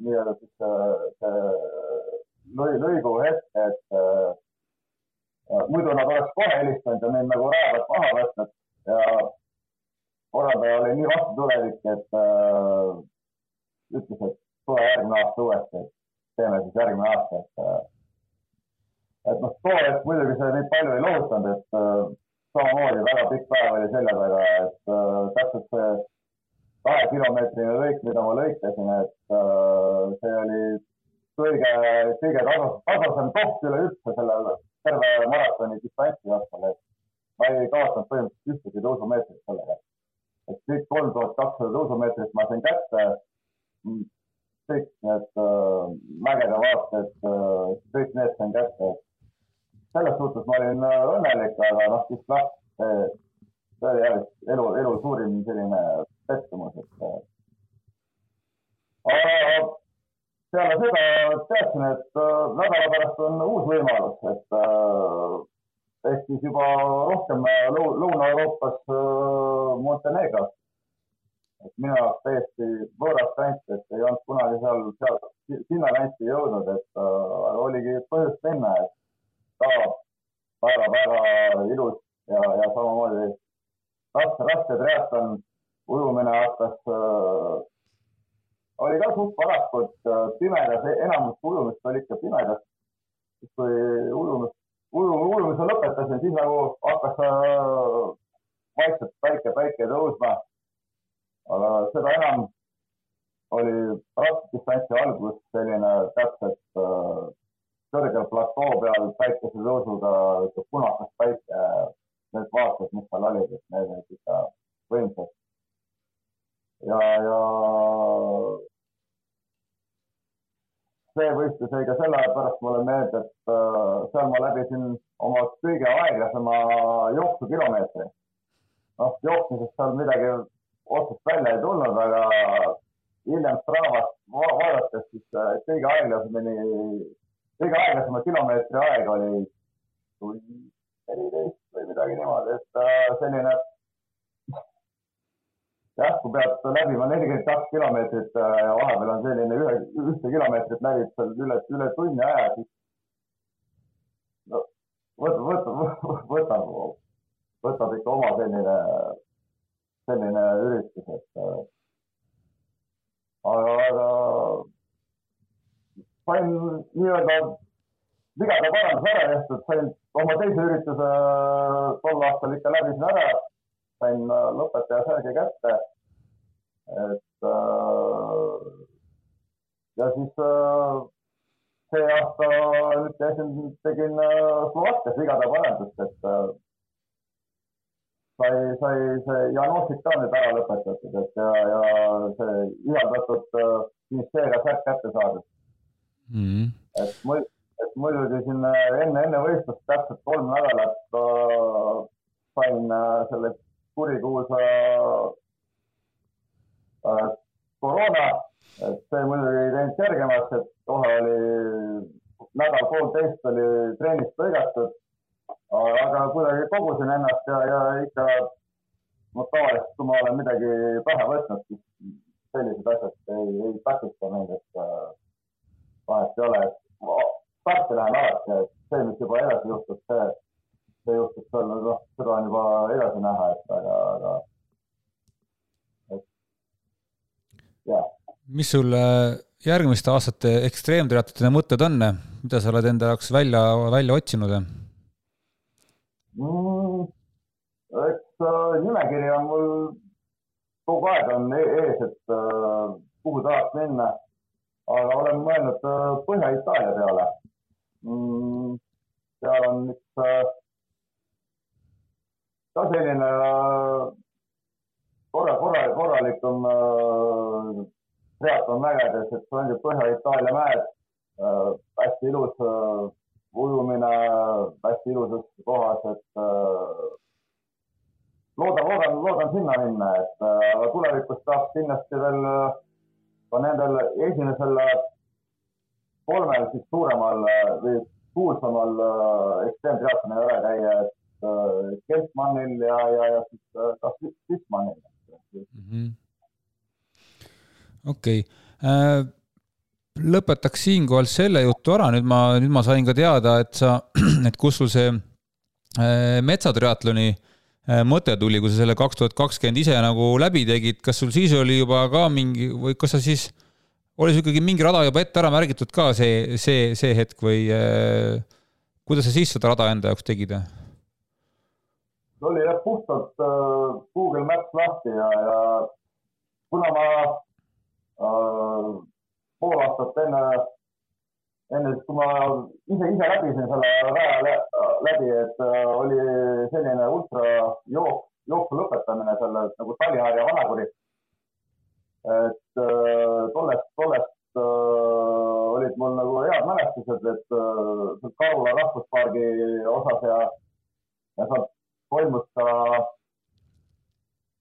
nii-öelda siis see, see lõi, lõigu hetk, et äh, muidu nad oleks kohe helistanud ja mind nagu raja pealt maha võtnud. Ja korraldaja oli nii vastutulevik, et äh, ütles, et tule järgmine aasta uuesti, teeme siis järgmine aasta, et äh, et noh, too hetk muidugi see nii palju ei lohutanud, et äh, samamoodi väga pikk päev oli selja taga, et äh, täpselt see kahekilomeetrine lõik, mida ma lõikasin, et äh, see oli kõige, kõige tasasem koht üleüldse sellel terve maratoni distantsi jooksul, et ma ei kaotanud põhimõtteliselt ühtegi tõusumeetrit sellega. et kõik kolm tuhat kakssada tõusumeetrit ma sain kätte. kõik need äh, mägede vaated äh,, kõik need sain kätte. selles suhtes ma olin äh, õnnelik, aga noh, siis läks see, oli jah elu, elu suurim selline pettumus, et äh, aga peale seda teadsin, et äh, nädala pärast on uus võimalus, et äh, ehk siis juba rohkem Lõuna-Euroopas Montenegros. et minu jaoks täiesti võõras kant, et ei olnud kunagi seal, seal, sinna kanti jõudnud, et äh, oligi põhjust minna, et ka väga-väga ilus ja, ja samamoodi raske, triatlon, ujumine hakkas äh, oli ka suht varakult äh, pimedas, enamus ujumist oli ikka pimedas. kui ujumis, uju, ujumise lõpetasin, siis nagu hakkas äh, vaikselt päike, päike tõusma. aga seda enam oli raskdistantsi algus selline täpselt äh, kõrgel platoo peal päikesetõusuga punakas päike. Need vaated, mis seal olid, et need olid ikka võimsad ja, ja see võistlus jäi ka sellepärast mulle meelde, et äh, seal ma läbisin oma kõige aeglasema jooksukilomeetri. noh, jooksmisest seal midagi otsust välja ei tulnud, aga hiljem Stravast vaadates siis kõige aeglasemini, kõige aeglasema kilomeetri aeg oli neliteist või midagi niimoodi, et selline jah, kui pead läbima nelikümmend kaks kilomeetrit ja vahepeal on selline ühe, ühte kilomeetrit läbib seal üle, üle tunni aja, siis no võtab, võtab, võtab, võtab ikka oma selline, selline üritus, et aga, aga sain nii-öelda vigade paranduse ära tehtud, sain oma teise ürituse tol aastal ikka läbisin ära, sain lõpetaja särgi kätte. et ja siis see aasta nüüd käisin, tegin Slovakkias vigade parandust, et sai, sai see Janošik ka nüüd ära lõpetatud, et ja, ja see ihaldatud ministeeria särk kätte saadud mm. -hmm. et muidu, et muidugi siin enne, enne võistlust täpselt kolm nädalat äh, sain äh, selle kurikuulsa äh, koroona, et see muidugi ei teinud kergemaks, et kohe oli nädal-poolteist oli treenist lõigatud. Aga kuidagi kogusin ennast ja, ja ikka no tavaliselt, kui ma olen midagi pähe võtnud, siis sellised asjad ei, ei takista mind, et äh, vahet ei ole, et starti lähen alati, et see, mis juba edasi juhtub, see, see juhtub seal, noh, seda on juba edasi näha, et aga, aga et jah. mis sul järgmiste aastate ekstreemtriatloni mõtted on, mida sa oled enda jaoks välja, välja otsinud? mm,? eks äh, nimekiri on mul kogu aeg on e-, ees, et äh, kuhu tahaks minna. aga olen mõelnud äh, Põhja-Itaalia peale. Seal on üks ka selline korra, korra, korralikum äh, triatlon mägedes, et see ongi Põhja-Itaalia mäed äh,. hästi ilus äh, ujumine hästi ilusas kohas, et loodan, loodan, loodan sinna minna, et aga tulevikus tahaks kindlasti veel ka nendel esimesel kolmel siis suuremal või kuulsamal ekstreemtriatloni ära käia, et Keltmannil ja, ja, ja siis ka Sismannil mm -hmm.. okei. Okay lõpetaks siinkohal selle jutu ära, nüüd ma, nüüd ma sain ka teada, et sa, et kus sul see äh, metsatriatloni äh, mõte tuli, kui sa selle kaks tuhat kakskümmend ise nagu läbi tegid, kas sul siis oli juba ka mingi või kas sa siis, oli sul ikkagi mingi rada juba ette ära märgitud ka see, see, see hetk või äh, kuidas sa siis seda rada enda jaoks tegid? oli jah puhtalt äh, Google Maps lahti ja, ja kuna ma äh, pool aastat enne, enne kui ma ise, ise läbisin selle raja läbi, et äh, oli selline ultrajook, jooksu lõpetamine seal nagu Talliharja vanakuri. Et äh, tollest, tollest äh, olid mul nagu head mälestused, et Karula rahvuspargi osas ja, ja sealt toimus ka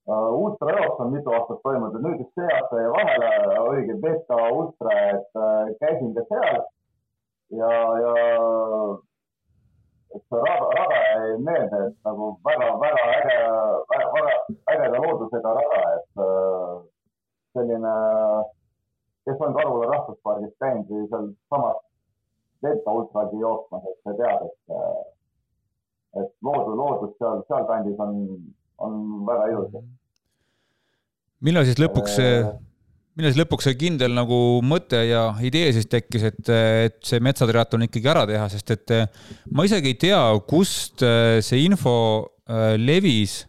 Äh, ultrajooks on mitu aastat toimunud, nüüd üks see aasta jäi vahele, oligi Beta ultra, et äh, käisin ka seal. Ja, ja et see rada, rada jäi meelde, et nagu väga-väga äge, väga ägeda loodusega rada, et äh, selline, kes on Karula rahvuspargis käinud või sealsamas Beta ultragi jooksmas, et sa tead, et, et loodus, loodus seal, sealkandis on on väga ilus. millal siis lõpuks see, millal siis lõpuks see kindel nagu mõte ja idee siis tekkis, et, et see metsatriatlon ikkagi ära teha, sest et ma isegi ei tea, kust äh, see info äh, levis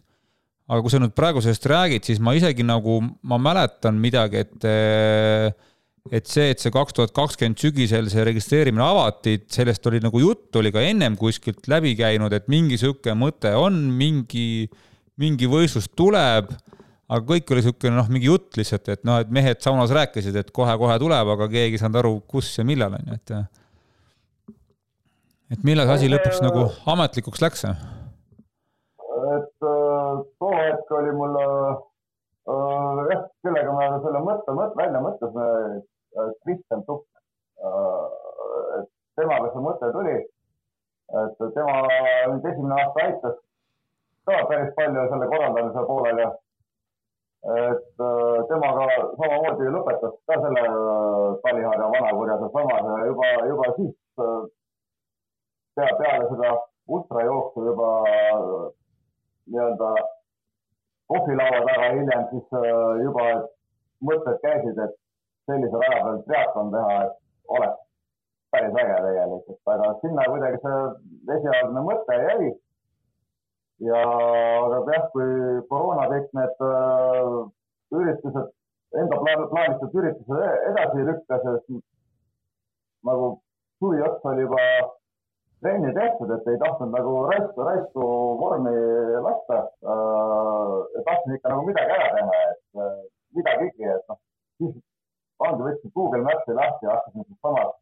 aga kui sa nüüd praegu sellest räägid, siis ma isegi nagu, ma mäletan midagi, et äh, et see, et see kaks tuhat kakskümmend sügisel see registreerimine avati, sellest oli nagu juttu, oli ka ennem kuskilt läbi käinud, et mingi sihuke mõte on, mingi mingi võistlus tuleb, aga kõik oli niisugune noh, mingi jutt lihtsalt, et noh, et mehed saunas rääkisid, et kohe-kohe tuleb, aga keegi ei saanud aru, kus ja millal, on ju, et et millal see asi lõpuks nagu ametlikuks läks? et oli mul äh, kellega me selle mõtte, mõtte välja mõtlesime, Kristjan Tukk. et temaga see mõte tuli, et tema nüüd esimene aasta aitas ka päris palju selle korraldamise poolel ja et temaga samamoodi lõpetas ka selle Taliharja vanakurja sealsamas ja juba, juba siis pea, peale seda ultrajooksu juba nii-öelda kohvilaua taga hiljem siis äh, juba mõtted käisid, et sellise raja peal triatlon teha, et oleks päris äge tegelikult, aga sinna kuidagi see esialgne mõte jäi. ja, aga jah, kui koroona kõik need äh, üritused, enda plaanitud üritused edasi lükkas, nagu suvi otsa oli juba trenni tehtud, et ei tahtnud nagu raisku, raisku vormi lasta äh,. tahtsin ikka nagu midagi ära teha, et äh, midagigi, et noh, siis ongi, võtsin Google Maps'i lahti ja hakkasin sealsamas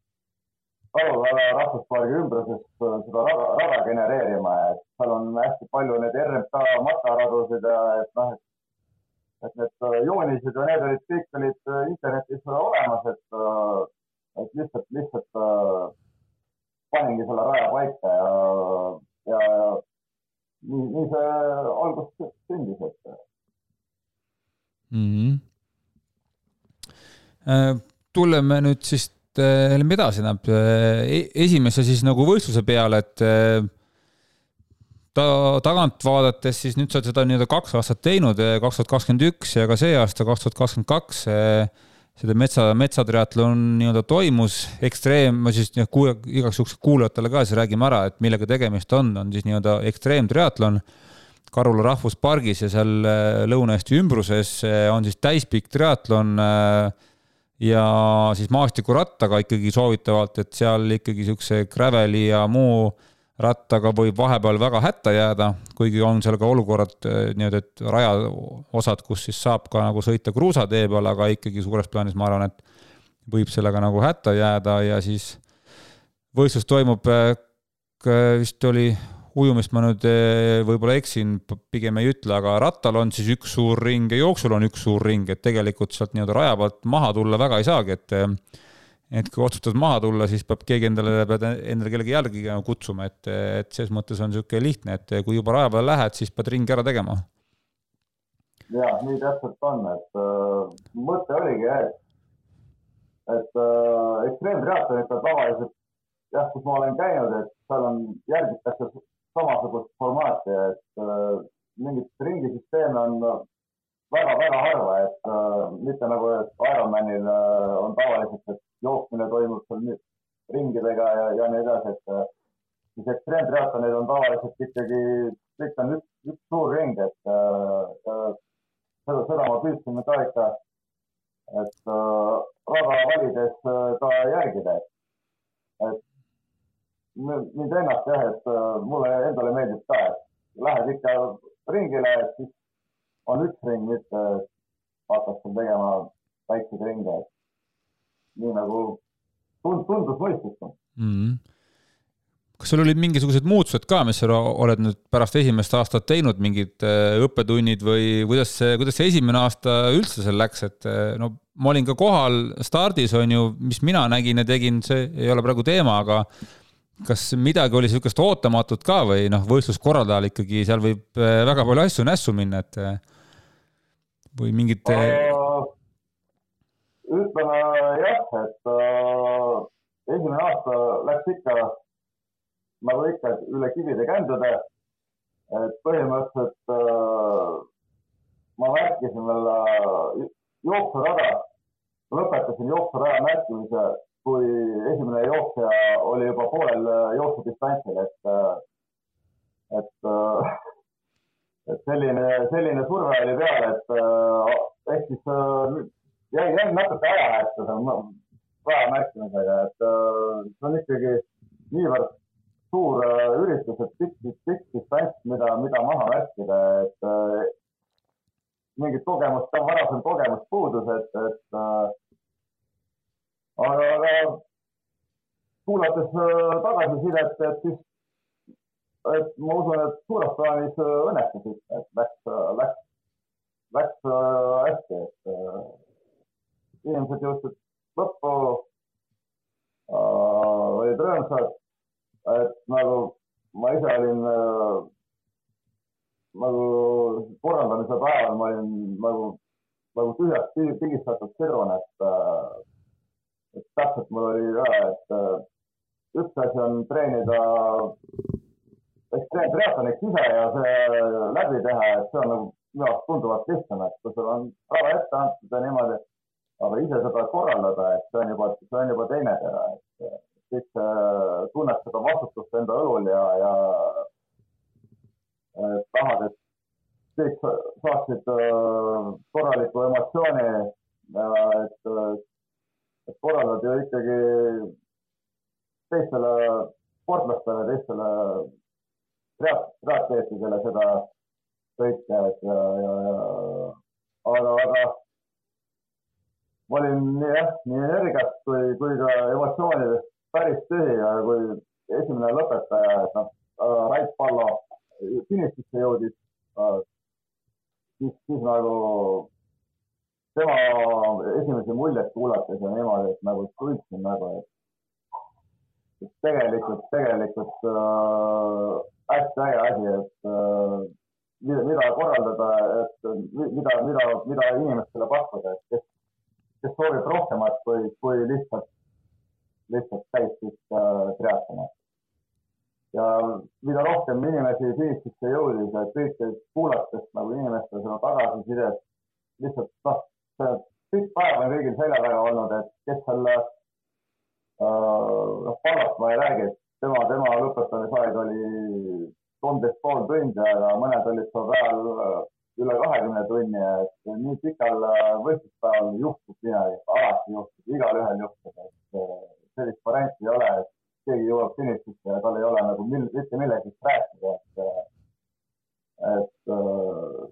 Kaluvere rahvuspargi ümbruses äh, seda rada, rada genereerima, et seal on hästi palju neid RMK matkaradusid ja et noh, et et need äh, joonised ja need olid, kõik olid äh, internetis olemas, et, et lihtsalt, lihtsalt paningi selle raja paika ja, ja, nii, nii see alguses sündis, et mm. -hmm. tuleme nüüd siis lähme edasi, tähendab esimese siis nagu võistluse peale, et ta tagant vaadates siis nüüd sa oled seda nii-öelda kaks aastat teinud, kaks tuhat kakskümmend üks ja ka see aasta, kaks tuhat kakskümmend kaks seda metsa, metsatriatlon nii-öelda toimus, ekstreem, ma siis noh, kuula, igaks juhuks kuulajatele ka siis räägime ära, et millega tegemist on, on siis nii-öelda ekstreemtriatlon Karula rahvuspargis ja seal äh, Lõuna-Eesti ümbruses äh, on siis täispikk triatlon äh, ja siis maastikurattaga ikkagi soovitavalt, et seal ikkagi niisuguse graveli ja muu rattaga võib vahepeal väga hätta jääda, kuigi on seal ka olukorrad eh, nii-öelda, et rajaosad, kus siis saab ka nagu sõita kruusatee peal, aga ikkagi suures plaanis ma arvan, et võib sellega nagu hätta jääda ja siis võistlus toimub, eh, vist oli ujumist ma nüüd eh, võib-olla eksin, pigem ei ütle, aga rattal on siis üks suur ring ja jooksul on üks suur ring, et tegelikult sealt nii-öelda raja pealt maha tulla väga ei saagi, et et kui otsustad maha tulla, siis peab keegi endale, pead endale kellegi jälgi kutsuma, et, et selles mõttes on niisugune lihtne, et kui juba raja peale lähed, siis pead ringi ära tegema. ja nii täpselt on, et äh, mõte oligi, et, et äh, ekstreemtriatlonitel tavaliselt jah, kus ma olen käinud, et seal on, järgitakse samasugust formaati, et äh, mingit ringisüsteemi on väga-väga harva, et äh, mitte nagu Ironmanil äh, on tavaliselt, et jooksmine toimub seal ringidega ja, ja nii edasi, et äh, siis ekstreemtriatlonid on tavaliselt ikkagi, kõik on üks, üks suur ring, et äh, seda, seda ma püüdsin ka ikka, et äh, rada valides äh, ka järgida, et, et mind ennast jah, et äh, mulle endale meeldib ka, et lähed ikka ringile, siis on üks ring, mitte hakkas seal tegema väikseid ringe. nii nagu tund, tundus mõistlikum mm. -hmm kas sul olid mingisugused muutused ka, mis sa oled nüüd pärast esimest aastat teinud, mingid äh, õppetunnid või kuidas see, kuidas see esimene aasta üldse seal läks, et äh, no ma olin ka kohal stardis, on ju, mis mina nägin ja tegin, see ei ole praegu teema, aga kas midagi oli niisugust ootamatut ka või noh, võistluskorraldajal ikkagi seal võib äh, väga palju asju nässu minna, et või mingit? ütleme jah, et äh, esimene aasta läks ikka nagu ikka üle kivide kändude. et põhimõtteliselt äh, ma märkisin veel äh, jooksurada, lõpetasin jooksuraja märkimise, kui esimene jooksja oli juba poolel jooksudistantsil, et, et et selline, selline surve oli peal, et äh, ehk siis äh, jäi, jäi natuke ajahätta seal raja märkimisega, et äh, see on ikkagi niivõrd suur üritus, et pikk, pikk distants, mida, mida maha märkida, et mingit kogemust, varasem kogemus puudus, et, et aga, aga kuulates tagasisidet, et siis et ma usun, et suures plaanis äh, õnnestus et läks, äh, läks läks äh, hästi, et inimesed jõudsid lõppu olid rõõmsad, et nagu ma ise olin nagu korraldamise päeval, ma olin nagu, nagu tühjast pigistatud sirun, et et täpselt mul oli ka, et üks asi on treenida ekstreemtriatloniks ise ja see läbi teha, et see on nagu minu arust tunduvalt lihtsam, et kui sul on rada ette antud ja niimoodi, aga ise seda korraldada, et see on juba teine tera, et siis tunned seda vastutust enda õlul ja, ja tahad, et kõik saaksid äh, korraliku emotsiooni, et, et korraldad ju ikkagi teistele sportlastele, teistele triatleetidele seda kõike, et ja, ja, ja aga, aga ma olin nii jah, nii energiast kui, kui ka emotsioonidest päris tühi ja kui esimene lõpetaja, et noh, Rait Pallo finišisse jõudis, siis, siis nagu tema esimesi muljeid kuulates ja niimoodi, et nagu tundsin nagu, et tegelikult, tegelikult äh, hästi äge asi, et äh, mida, mida korraldada, et mida, mida, mida inimestele pakkuda, et kes, kes soovib rohkemat kui, kui lihtsalt, lihtsalt täispikka äh, triatloni. ja mida rohkem inimesi finišisse jõudis, et kõike kuulates nagu inimeste seda tagasisidet, lihtsalt noh, see pikk päev on kõigil selja taga olnud, et kes selle äh, noh, palgast ma ei räägi, et tema, tema lõpetamisaeg oli kolmteist pool tundi, aga mõned olid seal peal äh, üle kahekümne tunni, et nii pikal äh, võistluspäeval juhtub midagi, alati juhtub, igalühel juhtub, et sellist varianti ei ole, et keegi jõuab finišisse ja tal ei ole nagu mitte millegist rääkida, et, et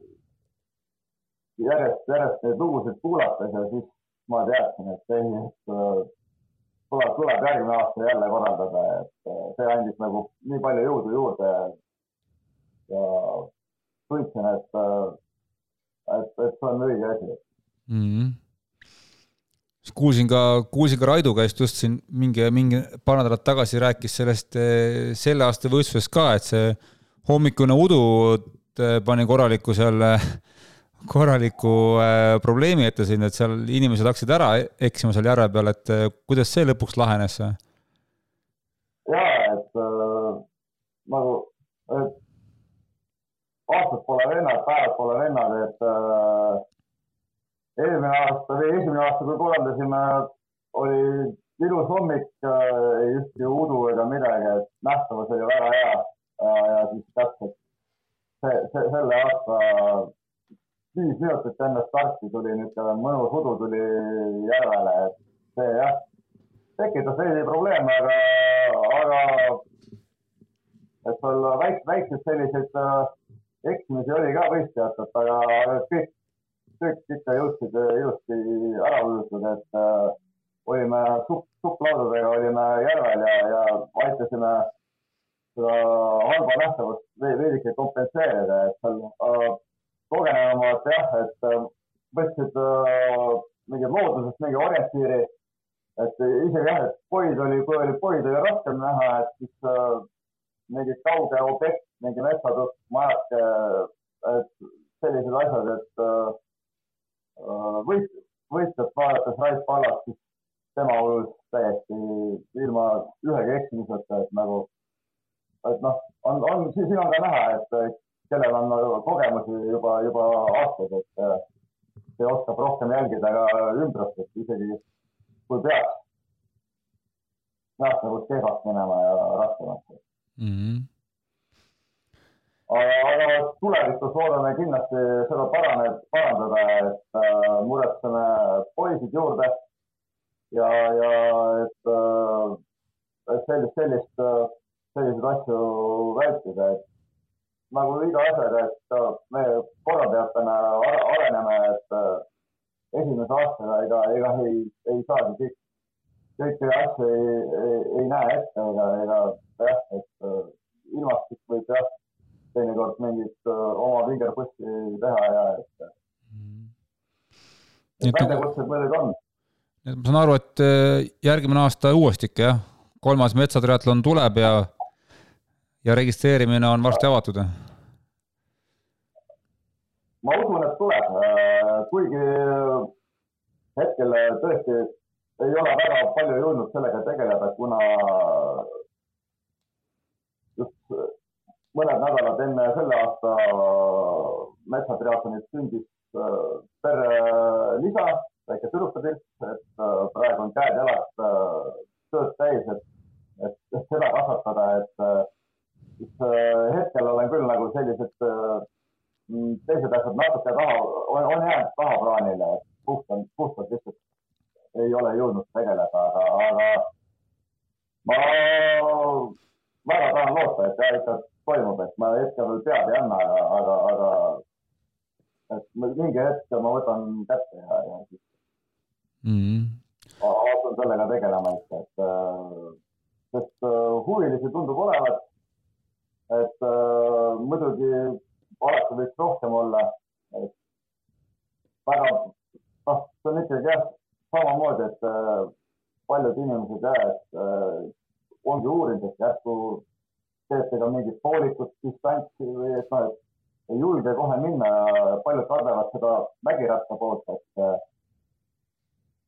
järjest, järjest neid lugusid kuulates ja siis ma teadsin, et ei, et tuleb, tuleb järgmine aasta jälle korraldada, et äh, see andis nagu nii palju jõudu juurde ja tundsin, et, äh, et, et see on õige asi mm. -hmm kuulsin ka, kuulsin ka Raidu käest just siin mingi, mingi paar nädalat tagasi rääkis sellest äh, selle aasta võistlusest ka, et see hommikune udu pani korraliku seal korraliku äh, probleemi ette siin, et seal inimesed hakkasid ära eksima seal järve peal, et äh, kuidas see lõpuks lahenes? ja, et äh, nagu, et aastad pole vennad, päevad pole vennad, et äh, eelmine aasta või esimene aasta, kui korraldasime, oli ilus hommik äh,, ei ühtki udu ega midagi, et nähtavus oli väga hea ja, ja siis täpselt see, see, selle aasta viis minutit enne starti tuli niisugune mõnus udu tuli järvele, et see jah, tekitas veidi probleeme, aga, aga et seal väik-, väikseid selliseid äh, eksimisi oli ka võistlejatelt, aga kõik, kõik ikka jõudsid ilusti ära ujutud, et äh, olime supp, supplaudadega olime järvel ja, ja aitasime seda halba nähtavust veidike kompenseerida, et seal äh, kogenenumad jah, et äh, võtsid äh, mingid loodusest mingi orientiiri. et isegi jah, et poid oli, kui oli poid oli raskem näha, et siis äh, mingi kauge objekt, mingi metsatusk, majake, et sellised asjad, et äh, võit, võistlust vaadates Rait Pallat, siis tema ujus täiesti ilma ühegi eksimuseta, et nagu, et noh, on, on, siin on ka näha, et kellel on nagu kogemusi juba, juba aastaid, et äh, see oskab rohkem jälgida ka ümbrust, et isegi kui peaks nähtavus kehvaks minema ja raskemaks mm. -hmm. aga, aga tulevikus loodame kindlasti seda paraneb, parandada, et äh, muretseme poisid juurde ja, ja et, äh, et sellist, sellist, äh, selliseid asju vältida, et nagu iga asjaga, et me korraldajatena areneme, et äh, esimese aastaga ega, ega ei, ei saagi kõik, kõiki asju ei, ei, ei näe ette ega, ega jah, et äh, ilmastik võib jah, teinekord mingit äh, oma vingerpussi teha ja et väljakutsed muidugi on. et ma saan aru, et äh, järgmine aasta uuesti ikka jah, kolmas metsatriatlon tuleb ja, ja registreerimine on varsti avatud? ma usun, et tuleb, äh, kuigi hetkel tõesti ei ole väga palju jõudnud sellega tegeleda, kuna just mõned nädalad enne selle aasta metsatriatlonit sündis äh, perelisa, väike tüdrukutirts, et äh, praegu on käed-jalad äh, tööd täis, et, et, et seda kasvatada, et siis hetkel olen küll nagu sellised teised asjad natuke taha, on, jäänud tahaplaanile, et puhtalt, puhtalt lihtsalt ei ole jõudnud tegeleda, aga, aga ma väga tahan loota, et jah, ikka toimub, et ma hetkel veel pead ei anna, aga, aga, aga et mingi hetk ma võtan kätte ja, ja siis mm -hmm. hakkan sellega tegelema ikka, et sest huvilisi tundub olevat. et äh, muidugi alati võiks rohkem olla, et väga, noh, see on ikkagi jah, samamoodi, et äh, paljud inimesed jah, et äh, ongi uurinud, et järsku teete ka mingit poolikut distantsi või et noh, et ei julge kohe minna ja paljud kardavad seda mägiratta poolt, et äh,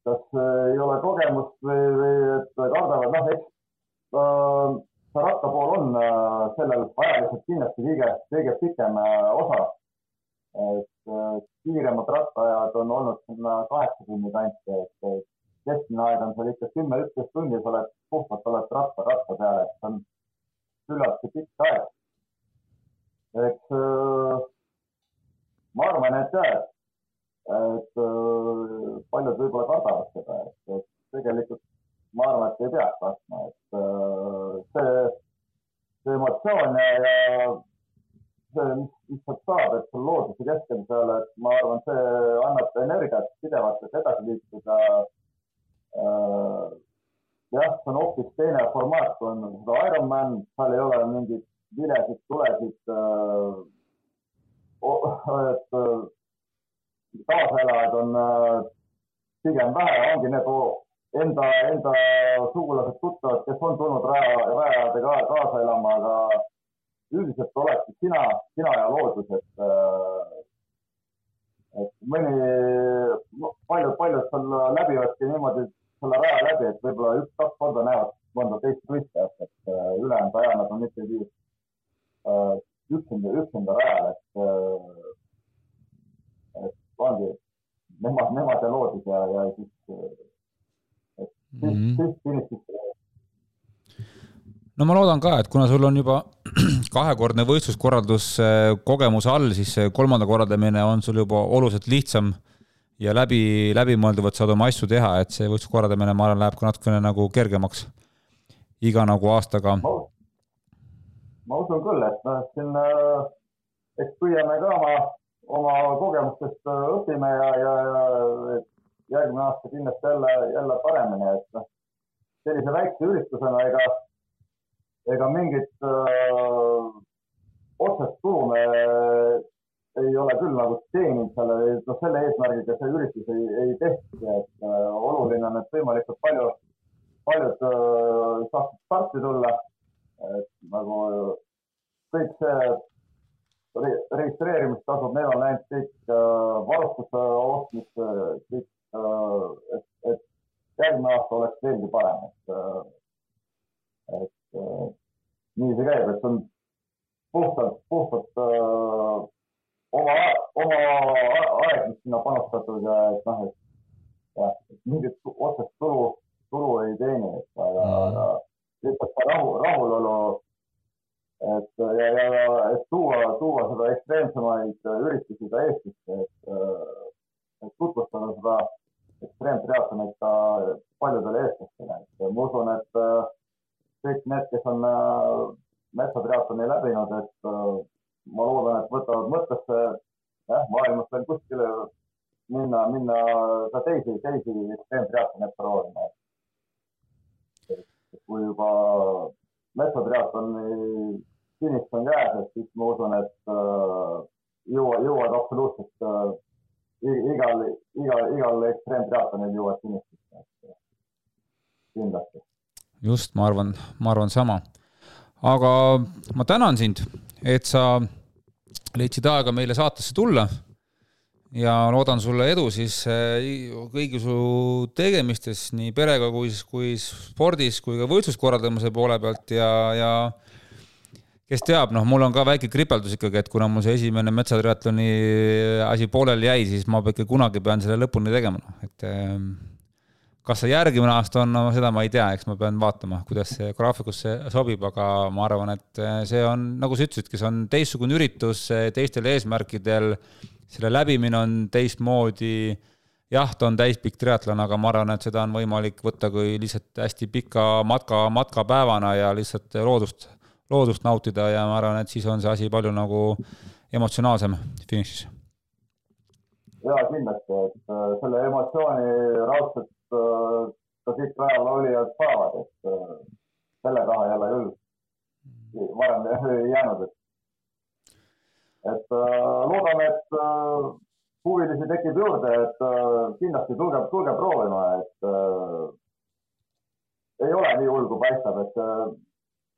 kas ei ole kogemust või, või et kardavad, noh, eks äh, see rattapool on äh, sellel ajaliselt kindlasti kõige, kõige pikem äh, osa. et äh, kiiremad rattaajad on olnud sinna kaheksa tunni kanti, et keskmine aeg on seal ikka kümme, üksteist tundi, sa oled puhtalt oled ratta, ratta peal, et see on küllaltki pikk aeg. eks äh, ma arvan, et jah, et äh, paljud võib-olla kardavad seda, et, et tegelikult ma arvan, et ei peaks laskma, et äh, see, see emotsioon ja, ja see, mis, sealt saab, et sul looduse keskel seal, et ma arvan, see annab energiat pidevalt, et edasi liikuda Äh, jah, see on hoopis teine formaat, kui on seda Ironman, seal ei ole mingeid vilesid, tulesid. Äh, et äh, kaaselajaid on pigem vähe, ongi need enda, enda sugulased, tuttavad, kes on tulnud raja, rajajatega kaasa elama, aga üldiselt oleksid sina, sina ja loodus, et et mõni, paljud, paljud seal läbivadki niimoodi selle raja läbi, et võib-olla üks-kaks korda näevad mõnda teist võistlejat, et äh, ülejäänud aja nad on ikkagi äh, üksinda, üksinda rajal, et äh,, et ongi nemad, nemad ja loodus ja, ja siis, et siis mm -hmm., siis finišisse no ma loodan ka, et kuna sul on juba kahekordne võistluskorraldus kogemus all, siis kolmanda korraldamine on sul juba oluliselt lihtsam ja läbi, läbimõelduvalt saad oma asju teha, et see võistluse korraldamine, ma arvan, läheb ka natukene nagu kergemaks iga nagu aastaga. ma usun küll, et noh, siin äh, eks püüame ka oma, oma kogemustest äh, õpime ja, ja, ja järgmine aasta kindlasti jälle, jälle paremini, et noh, sellise väikse üritusena ega, ega mingit öö, äh, otsest tulu me ei ole küll nagu teeninud selle, noh, selle eesmärgiga see üritus ei, ei tehtud, et äh, oluline on, et võimalikult palju, paljud äh, saaksid starti tulla. et nagu kõik see re, registreerimistasud, need on läinud kõik äh, varustuse ostmisse, kõik äh,, et, et järgmine aasta oleks veelgi parem, et äh,, et äh, nii see käib, et see on puhtalt, puhtalt äh, oma, oma aeg, mis sinna panustatud ja et noh, et jah, et mingit otsest tulu, tulu ei teeni, et aga, aga lihtsalt see rahu, rahulolu, et ja, ja et tuua, tuua seda ekstreemsemaid üritusi ka Eestisse, et, et tutvustada seda ekstreemtriatlonit ka paljudele eestlastele, et ma usun, et kõik need, kes on metsatriatloni läbinud, et ma loodan, et võtavad mõttesse jah, maailmas veel kuskile minna, minna ka teisi, teisi ekstreemtriatlone proovima. kui juba metsatriatloni finiš on käes, et siis ma usun, et äh, jõua, jõuad absoluutselt äh, igal, igal, igal ekstreemtriatlonil jõuad finišisse. kindlasti. Just, ma arvan, ma arvan sama. aga ma tänan sind, et sa leidsid aega meile saatesse tulla ja loodan sulle edu siis eh, kõigi su tegemistes nii perega kui, kui spordis kui ka võistluskorraldamise poole pealt ja, ja kes teab, noh, mul on ka väike kripeldus ikkagi, et kuna mul see esimene metsatriatloni asi pooleli jäi, siis ma ikka kunagi pean selle lõpuni tegema, noh, et ehm, kas see järgmine aasta on, no seda ma ei tea, eks ma pean vaatama, kuidas see graafikusse sobib, aga ma arvan, et eh, see on, nagu sa ütlesidki, see on teistsugune üritus teistel eesmärkidel. Selle läbimine on teistmoodi, jah, ta on täispikk triatlon, aga ma arvan, et seda on võimalik võtta kui lihtsalt hästi pika matka, matkapäevana ja lihtsalt loodust, loodust nautida. Ja ma arvan, et siis on see asi palju nagu emotsionaalsem finišis. jaa, kindlasti, et äh, selle emotsiooni raudselt ka siit rajal olijad saavad, et äh, selle taha ei ole küll. Varem jäänud, et. Et äh, loodame, et äh, huvilisi tekib juurde, et äh, kindlasti tulge, tulge proovima, et ei ole nii hull, kui paistab, et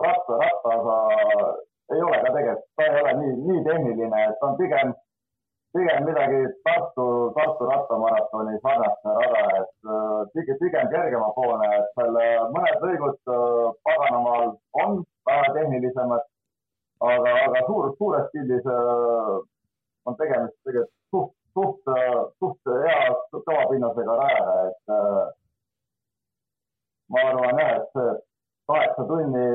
ratta, rattaosa ei ole ka tegelikult, ta ei ole nii, nii tehniline, et ta on pigem, pigem midagi Tartu, Tartu rattamaratoni sarnast rada, et pigem, pigem kergemapoolne, et seal mõned lõigud Paganamaal on vähe tehnilisemad aga, aga suur, suures pildis äh, on tegemist tegelikult suht, suht, suht hea kõvapinnasega rajaga, et äh, ma arvan jah, et see kaheksa tunni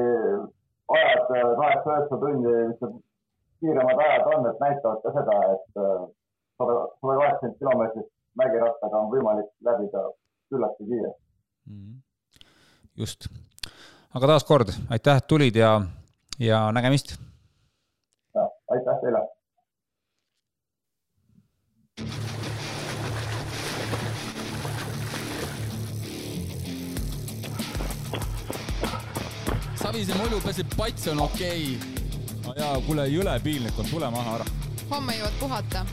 ajad, kaheksa-üheksa tundi, mis need kiiremad ajad on, et näitavad ka seda, et äh, sada, sada kaheksakümmend kilomeetrit mägirattaga on võimalik läbida küllaltki kiiresti. -hmm. just, aga taaskord aitäh, et tulid ja, ja nägemist aitäh teile. Savise mulju peseb, pats on okei okay.. No jaa, kuule, jõle piinlik on, tule maha ära. homme jõuad puhata